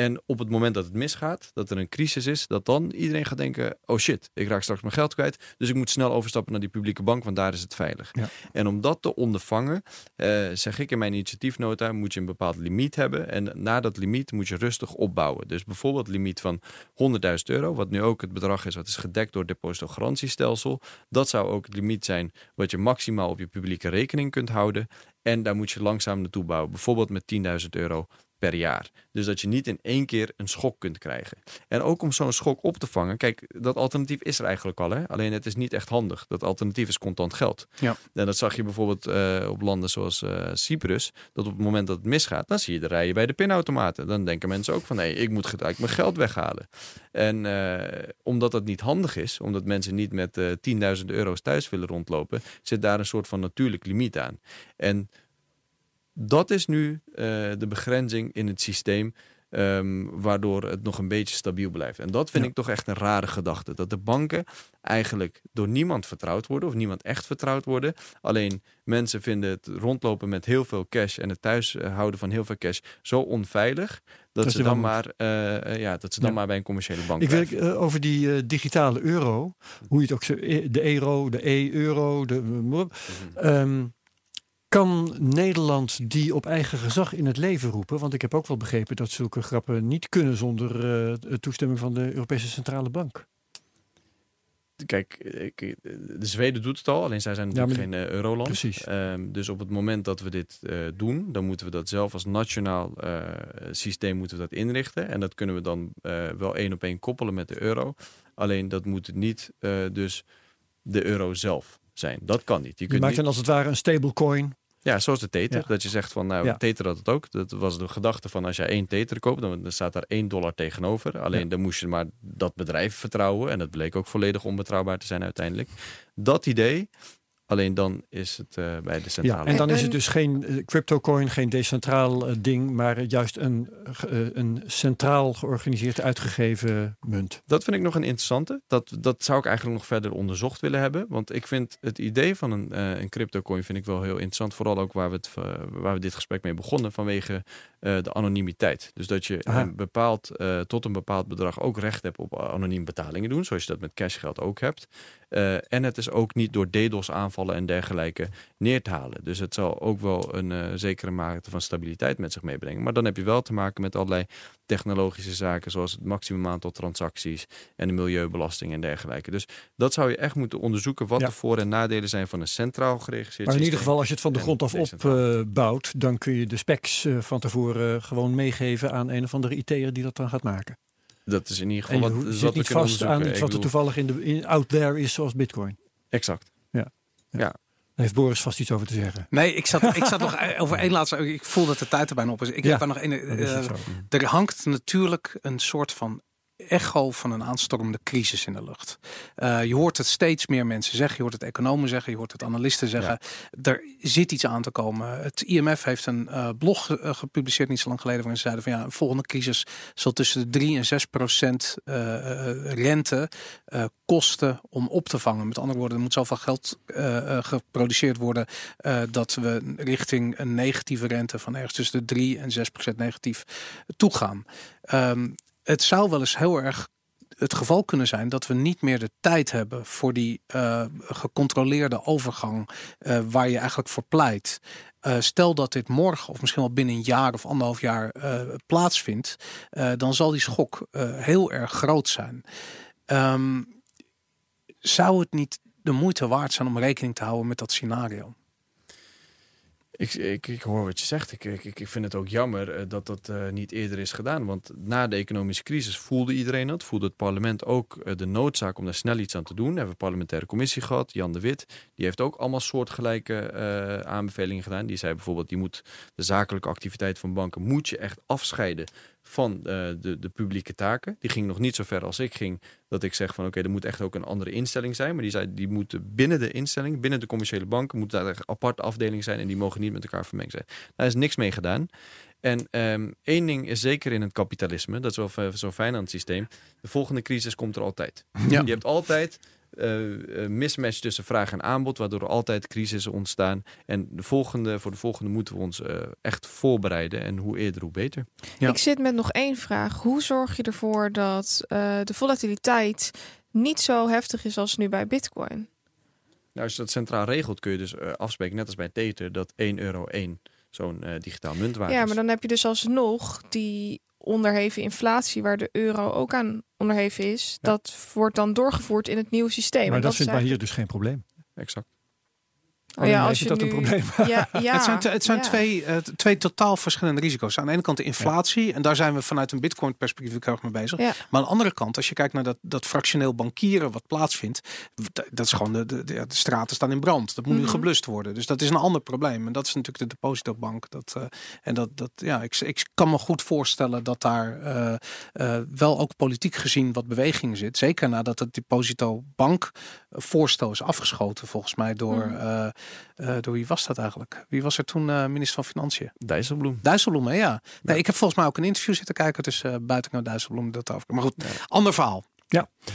En op het moment dat het misgaat, dat er een crisis is, dat dan iedereen gaat denken: oh shit, ik raak straks mijn geld kwijt. Dus ik moet snel overstappen naar die publieke bank, want daar is het veilig. Ja. En om dat te ondervangen, eh, zeg ik in mijn initiatiefnota, moet je een bepaald limiet hebben. En na dat limiet moet je rustig opbouwen. Dus bijvoorbeeld limiet van 100.000 euro, wat nu ook het bedrag is wat is gedekt door het depositogarantiestelsel. Dat zou ook het limiet zijn wat je maximaal op je publieke rekening kunt houden. En daar moet je langzaam naartoe bouwen. Bijvoorbeeld met 10.000 euro per jaar. Dus dat je niet in één keer een schok kunt krijgen. En ook om zo'n schok op te vangen. Kijk, dat alternatief is er eigenlijk al. Hè? Alleen het is niet echt handig. Dat alternatief is contant geld. Ja. En dat zag je bijvoorbeeld eh, op landen zoals eh, Cyprus. Dat op het moment dat het misgaat, dan zie je de rijen bij de pinautomaten. Dan denken mensen ook van nee, ik moet gelijk mijn geld weghalen. En eh, omdat dat niet handig is, omdat mensen niet met eh 10.000 euro's thuis willen rondlopen, zit daar een soort van natuurlijk limiet aan. En dat is nu eh, de begrenzing in het systeem. ehm, waardoor het nog een beetje stabiel blijft. En dat vind Ja. ik toch echt een rare gedachte. Dat de banken eigenlijk door niemand vertrouwd worden. Of niemand echt vertrouwd worden. Alleen mensen vinden het rondlopen met heel veel cash. En het thuishouden van heel veel cash zo onveilig. Dat, Dat ze dan, maar, eh, eh, ja, dat ze dan Ja. maar bij een commerciële bank Ik blijven. eh, over die eh, digitale euro, hoe je het ook zo, eh, de euro, de e-euro, de. Mhm. Kan Nederland die op eigen gezag in het leven roepen? Want ik heb ook wel begrepen dat zulke grappen niet kunnen zonder eh, toestemming van de Europese Centrale Bank. Kijk, ik, de Zweden doet het al, alleen zij zijn natuurlijk maar- geen eh, euroland. Precies. Ehm, dus op het moment dat we dit eh, doen, dan moeten we dat zelf als nationaal eh, systeem moeten we dat inrichten. En dat kunnen we dan eh, wel één op één koppelen met de euro. Alleen dat moet niet eh, dus de euro zelf zijn. Dat kan niet. Je Je kunt maakt niet dan als het ware een stablecoin. Ja, zoals de Tether. Ja. Dat je zegt van, nou, Ja. Tether had het ook. Dat was de gedachte van, als jij één Tether koopt, dan, dan staat daar één dollar tegenover. Alleen Ja. dan moest je maar dat bedrijf vertrouwen. En dat bleek ook volledig onbetrouwbaar te zijn uiteindelijk. Dat idee, alleen dan is het eh, bij de centrale. Ja, en dan is het dus geen eh, cryptocoin, geen decentraal eh, ding, maar juist een, een centraal georganiseerd uitgegeven munt. Dat vind ik nog een interessante. Dat, dat zou ik eigenlijk nog verder onderzocht willen hebben. Want ik vind het idee van een, eh een cryptocoin vind ik wel heel interessant. Vooral ook waar we, het, waar we dit gesprek mee begonnen. Vanwege de anonimiteit. Dus dat je een bepaald, eh, tot een bepaald bedrag ook recht hebt op anoniem betalingen doen. Zoals je dat met cashgeld ook hebt. Eh, en het is ook niet door DDoS aanvallen en dergelijke neer te halen. Dus het zal ook wel een eh, zekere mate van stabiliteit met zich meebrengen. Maar dan heb je wel te maken met allerlei technologische zaken. Zoals het maximum aantal transacties en de milieubelasting en dergelijke. Dus dat zou je echt moeten onderzoeken. Wat Ja. de voor- en nadelen zijn van een centraal geregisseerd Maar in ieder geval, als je het van de grond af opbouwt, dan kun je de specs eh, van tevoren eh, gewoon meegeven aan een of andere IT'er die dat dan gaat maken. Dat is in ieder En geval je wat, wat zit we niet vast aan iets wat er toevallig in de, in, out there is, zoals bitcoin. Exact. heeft Boris vast iets over te zeggen. Nee, ik zat, ik zat nog over één laatste. Ik voel dat de tijd er bijna op is. Ik Ja, heb daar nog één. Is eh, er hangt natuurlijk een soort van echo van een aanstormende crisis in de lucht. Eh, je hoort het steeds meer mensen zeggen. Je hoort het economen zeggen. Je hoort het analisten zeggen. Er zit iets aan te komen. Het IMF heeft een eh, blog eh, gepubliceerd niet zo lang geleden. Waarin ze zeiden van ja, een volgende crisis zal tussen de 3 en 6 procent rente kosten om op te vangen. Met andere woorden, er moet zoveel geld geproduceerd worden dat we richting een negatieve rente van ergens tussen de 3 en 6 procent negatief toegaan. Ehm, het zou wel eens heel erg het geval kunnen zijn dat we niet meer de tijd hebben voor die eh, gecontroleerde overgang eh, waar je eigenlijk voor pleit. Eh, stel dat dit morgen of misschien wel binnen een jaar of anderhalf jaar plaatsvindt, dan zal die schok heel erg groot zijn. Ehm, zou het niet de moeite waard zijn om rekening te houden met dat scenario? Ik, ik, ik hoor wat je zegt. Ik, ik, ik vind het ook jammer eh, dat dat eh, niet eerder is gedaan. Want na de economische crisis voelde iedereen dat. Voelde het parlement ook eh, de noodzaak om daar snel iets aan te doen. We hebben een parlementaire commissie gehad. Jan de Wit. Die heeft ook allemaal soortgelijke aanbevelingen gedaan. Die zei bijvoorbeeld, je moet de zakelijke activiteit van banken moet je echt afscheiden van eh, de, de publieke taken. Die ging nog niet zo ver als ik ging. Dat ik zeg van oké, er moet echt ook een andere instelling zijn. Maar die zei, die moeten binnen de instelling, binnen de commerciële banken, moet daar een aparte afdeling zijn. En die mogen niet met elkaar vermengd zijn. Daar is niks mee gedaan. En ehm, één ding is zeker in het kapitalisme, dat is wel f- zo fijn aan het systeem. De volgende crisis komt er altijd. Ja. Je hebt altijd eh, eh, mismatch tussen vraag en aanbod, waardoor er altijd crisissen ontstaan. En de volgende, voor de volgende moeten we ons eh, echt voorbereiden. En hoe eerder, hoe beter. Ja. Ik zit met nog één vraag. Hoe zorg je ervoor dat eh, de volatiliteit niet zo heftig is als nu bij Bitcoin? Nou, als je dat centraal regelt, kun je dus afspreken, net als bij Tether, dat 1 euro 1 zo'n eh, digitaal munt waard Ja, maar dan heb je dus alsnog die onderheven inflatie waar de euro ook aan onderheven is. Ja. Dat wordt dan doorgevoerd in het nieuwe systeem. maar En dat is vindt hier dus geen probleem. Exact. Oh ja, als je dat een probleem. Ja, ja, het zijn, het zijn ja. twee, eh, twee totaal verschillende risico's. Aan de ene kant de inflatie. En daar zijn we vanuit een bitcoin perspectief ook heel erg mee bezig. Ja. Maar aan de andere kant, als je kijkt naar dat, dat fractioneel bankieren wat plaatsvindt. Dat is gewoon, de, de, de, de straten staan in brand. Dat moet nu Mhm. geblust worden. Dus dat is een ander probleem. En dat is natuurlijk de depositobank. Dat, eh, en dat, dat, ja, ik, ik kan me goed voorstellen dat daar eh, eh, wel ook politiek gezien wat beweging zit. Zeker nadat het depositobank voorstel is afgeschoten volgens mij door... Mhm. eh, eh, door wie was dat eigenlijk? Wie was er toen eh, minister van Financiën? Dijsselbloem. Dijsselbloem, hè? ja. Nee, ik heb volgens mij ook een interview zitten kijken tussen uh, Buitengewoon Dijsselbloem. Dat over. Maar goed, ander verhaal.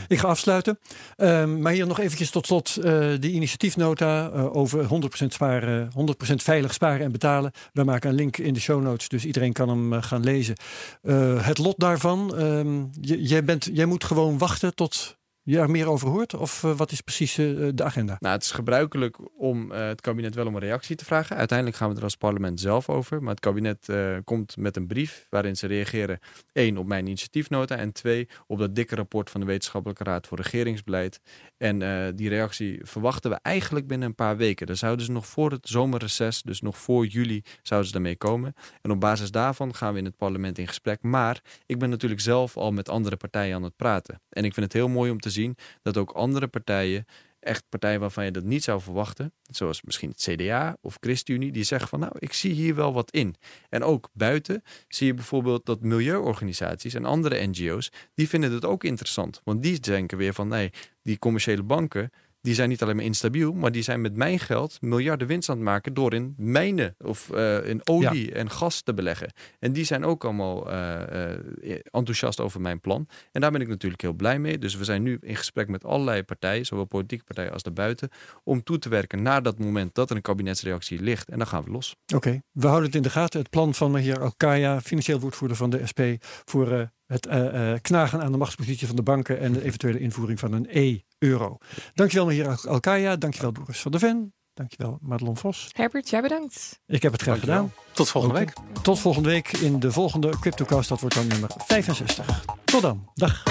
Ik ga afsluiten. Ehm, maar hier nog eventjes tot slot eh die initiatiefnota eh, over 100% sparen, 100% veilig sparen en betalen. We maken een link in de show notes, dus iedereen kan hem eh, gaan lezen. Eh, het lot daarvan, ehm, jij, bent, jij moet gewoon wachten tot je er meer over hoort? Of eh, wat is precies eh, de agenda? Nou, het is gebruikelijk om eh, het kabinet wel om een reactie te vragen. Uiteindelijk gaan we er als parlement zelf over. Maar het kabinet komt met een brief waarin ze reageren. één, op mijn initiatiefnota. En twee, op dat dikke rapport van de Wetenschappelijke Raad voor Regeringsbeleid. En die reactie verwachten we eigenlijk binnen een paar weken. Dan zouden ze nog voor het zomerreces, dus nog voor juli, zouden ze daarmee komen. En op basis daarvan gaan we in het parlement in gesprek. Maar ik ben natuurlijk zelf al met andere partijen aan het praten. En ik vind het heel mooi om te zien dat ook andere partijen echt partijen waarvan je dat niet zou verwachten, zoals misschien het CDA of ChristenUnie, die zeggen van nou, ik zie hier wel wat in. En ook buiten zie je bijvoorbeeld dat milieuorganisaties en andere NGO's, die vinden het ook interessant. Want die denken weer van nee, die commerciële banken, die zijn niet alleen maar instabiel, maar die zijn met mijn geld miljarden winst aan het maken door in mijnen of uh, in olie en gas te beleggen. En die zijn ook allemaal uh, uh, enthousiast over mijn plan. En daar ben ik natuurlijk heel blij mee. Dus we zijn nu in gesprek met allerlei partijen, zowel politieke partijen als daarbuiten, om toe te werken naar dat moment dat er een kabinetsreactie ligt. En dan gaan we los. Oké, okay. we houden het in de gaten. Het plan van heer Alkaya, financieel woordvoerder van de SP, voor het knagen aan de machtspositie van de banken en de eventuele invoering van een E-euro. Dankjewel, heer Alkaya. Dankjewel, Boris van der Ven. Dankjewel, Madelon Vos. Herbert, jij bedankt. Ik heb het graag Dankjewel. gedaan. Tot volgende Ook, week. Tot volgende week in de volgende CryptoCast. Dat wordt dan nummer 65. Tot dan. Dag.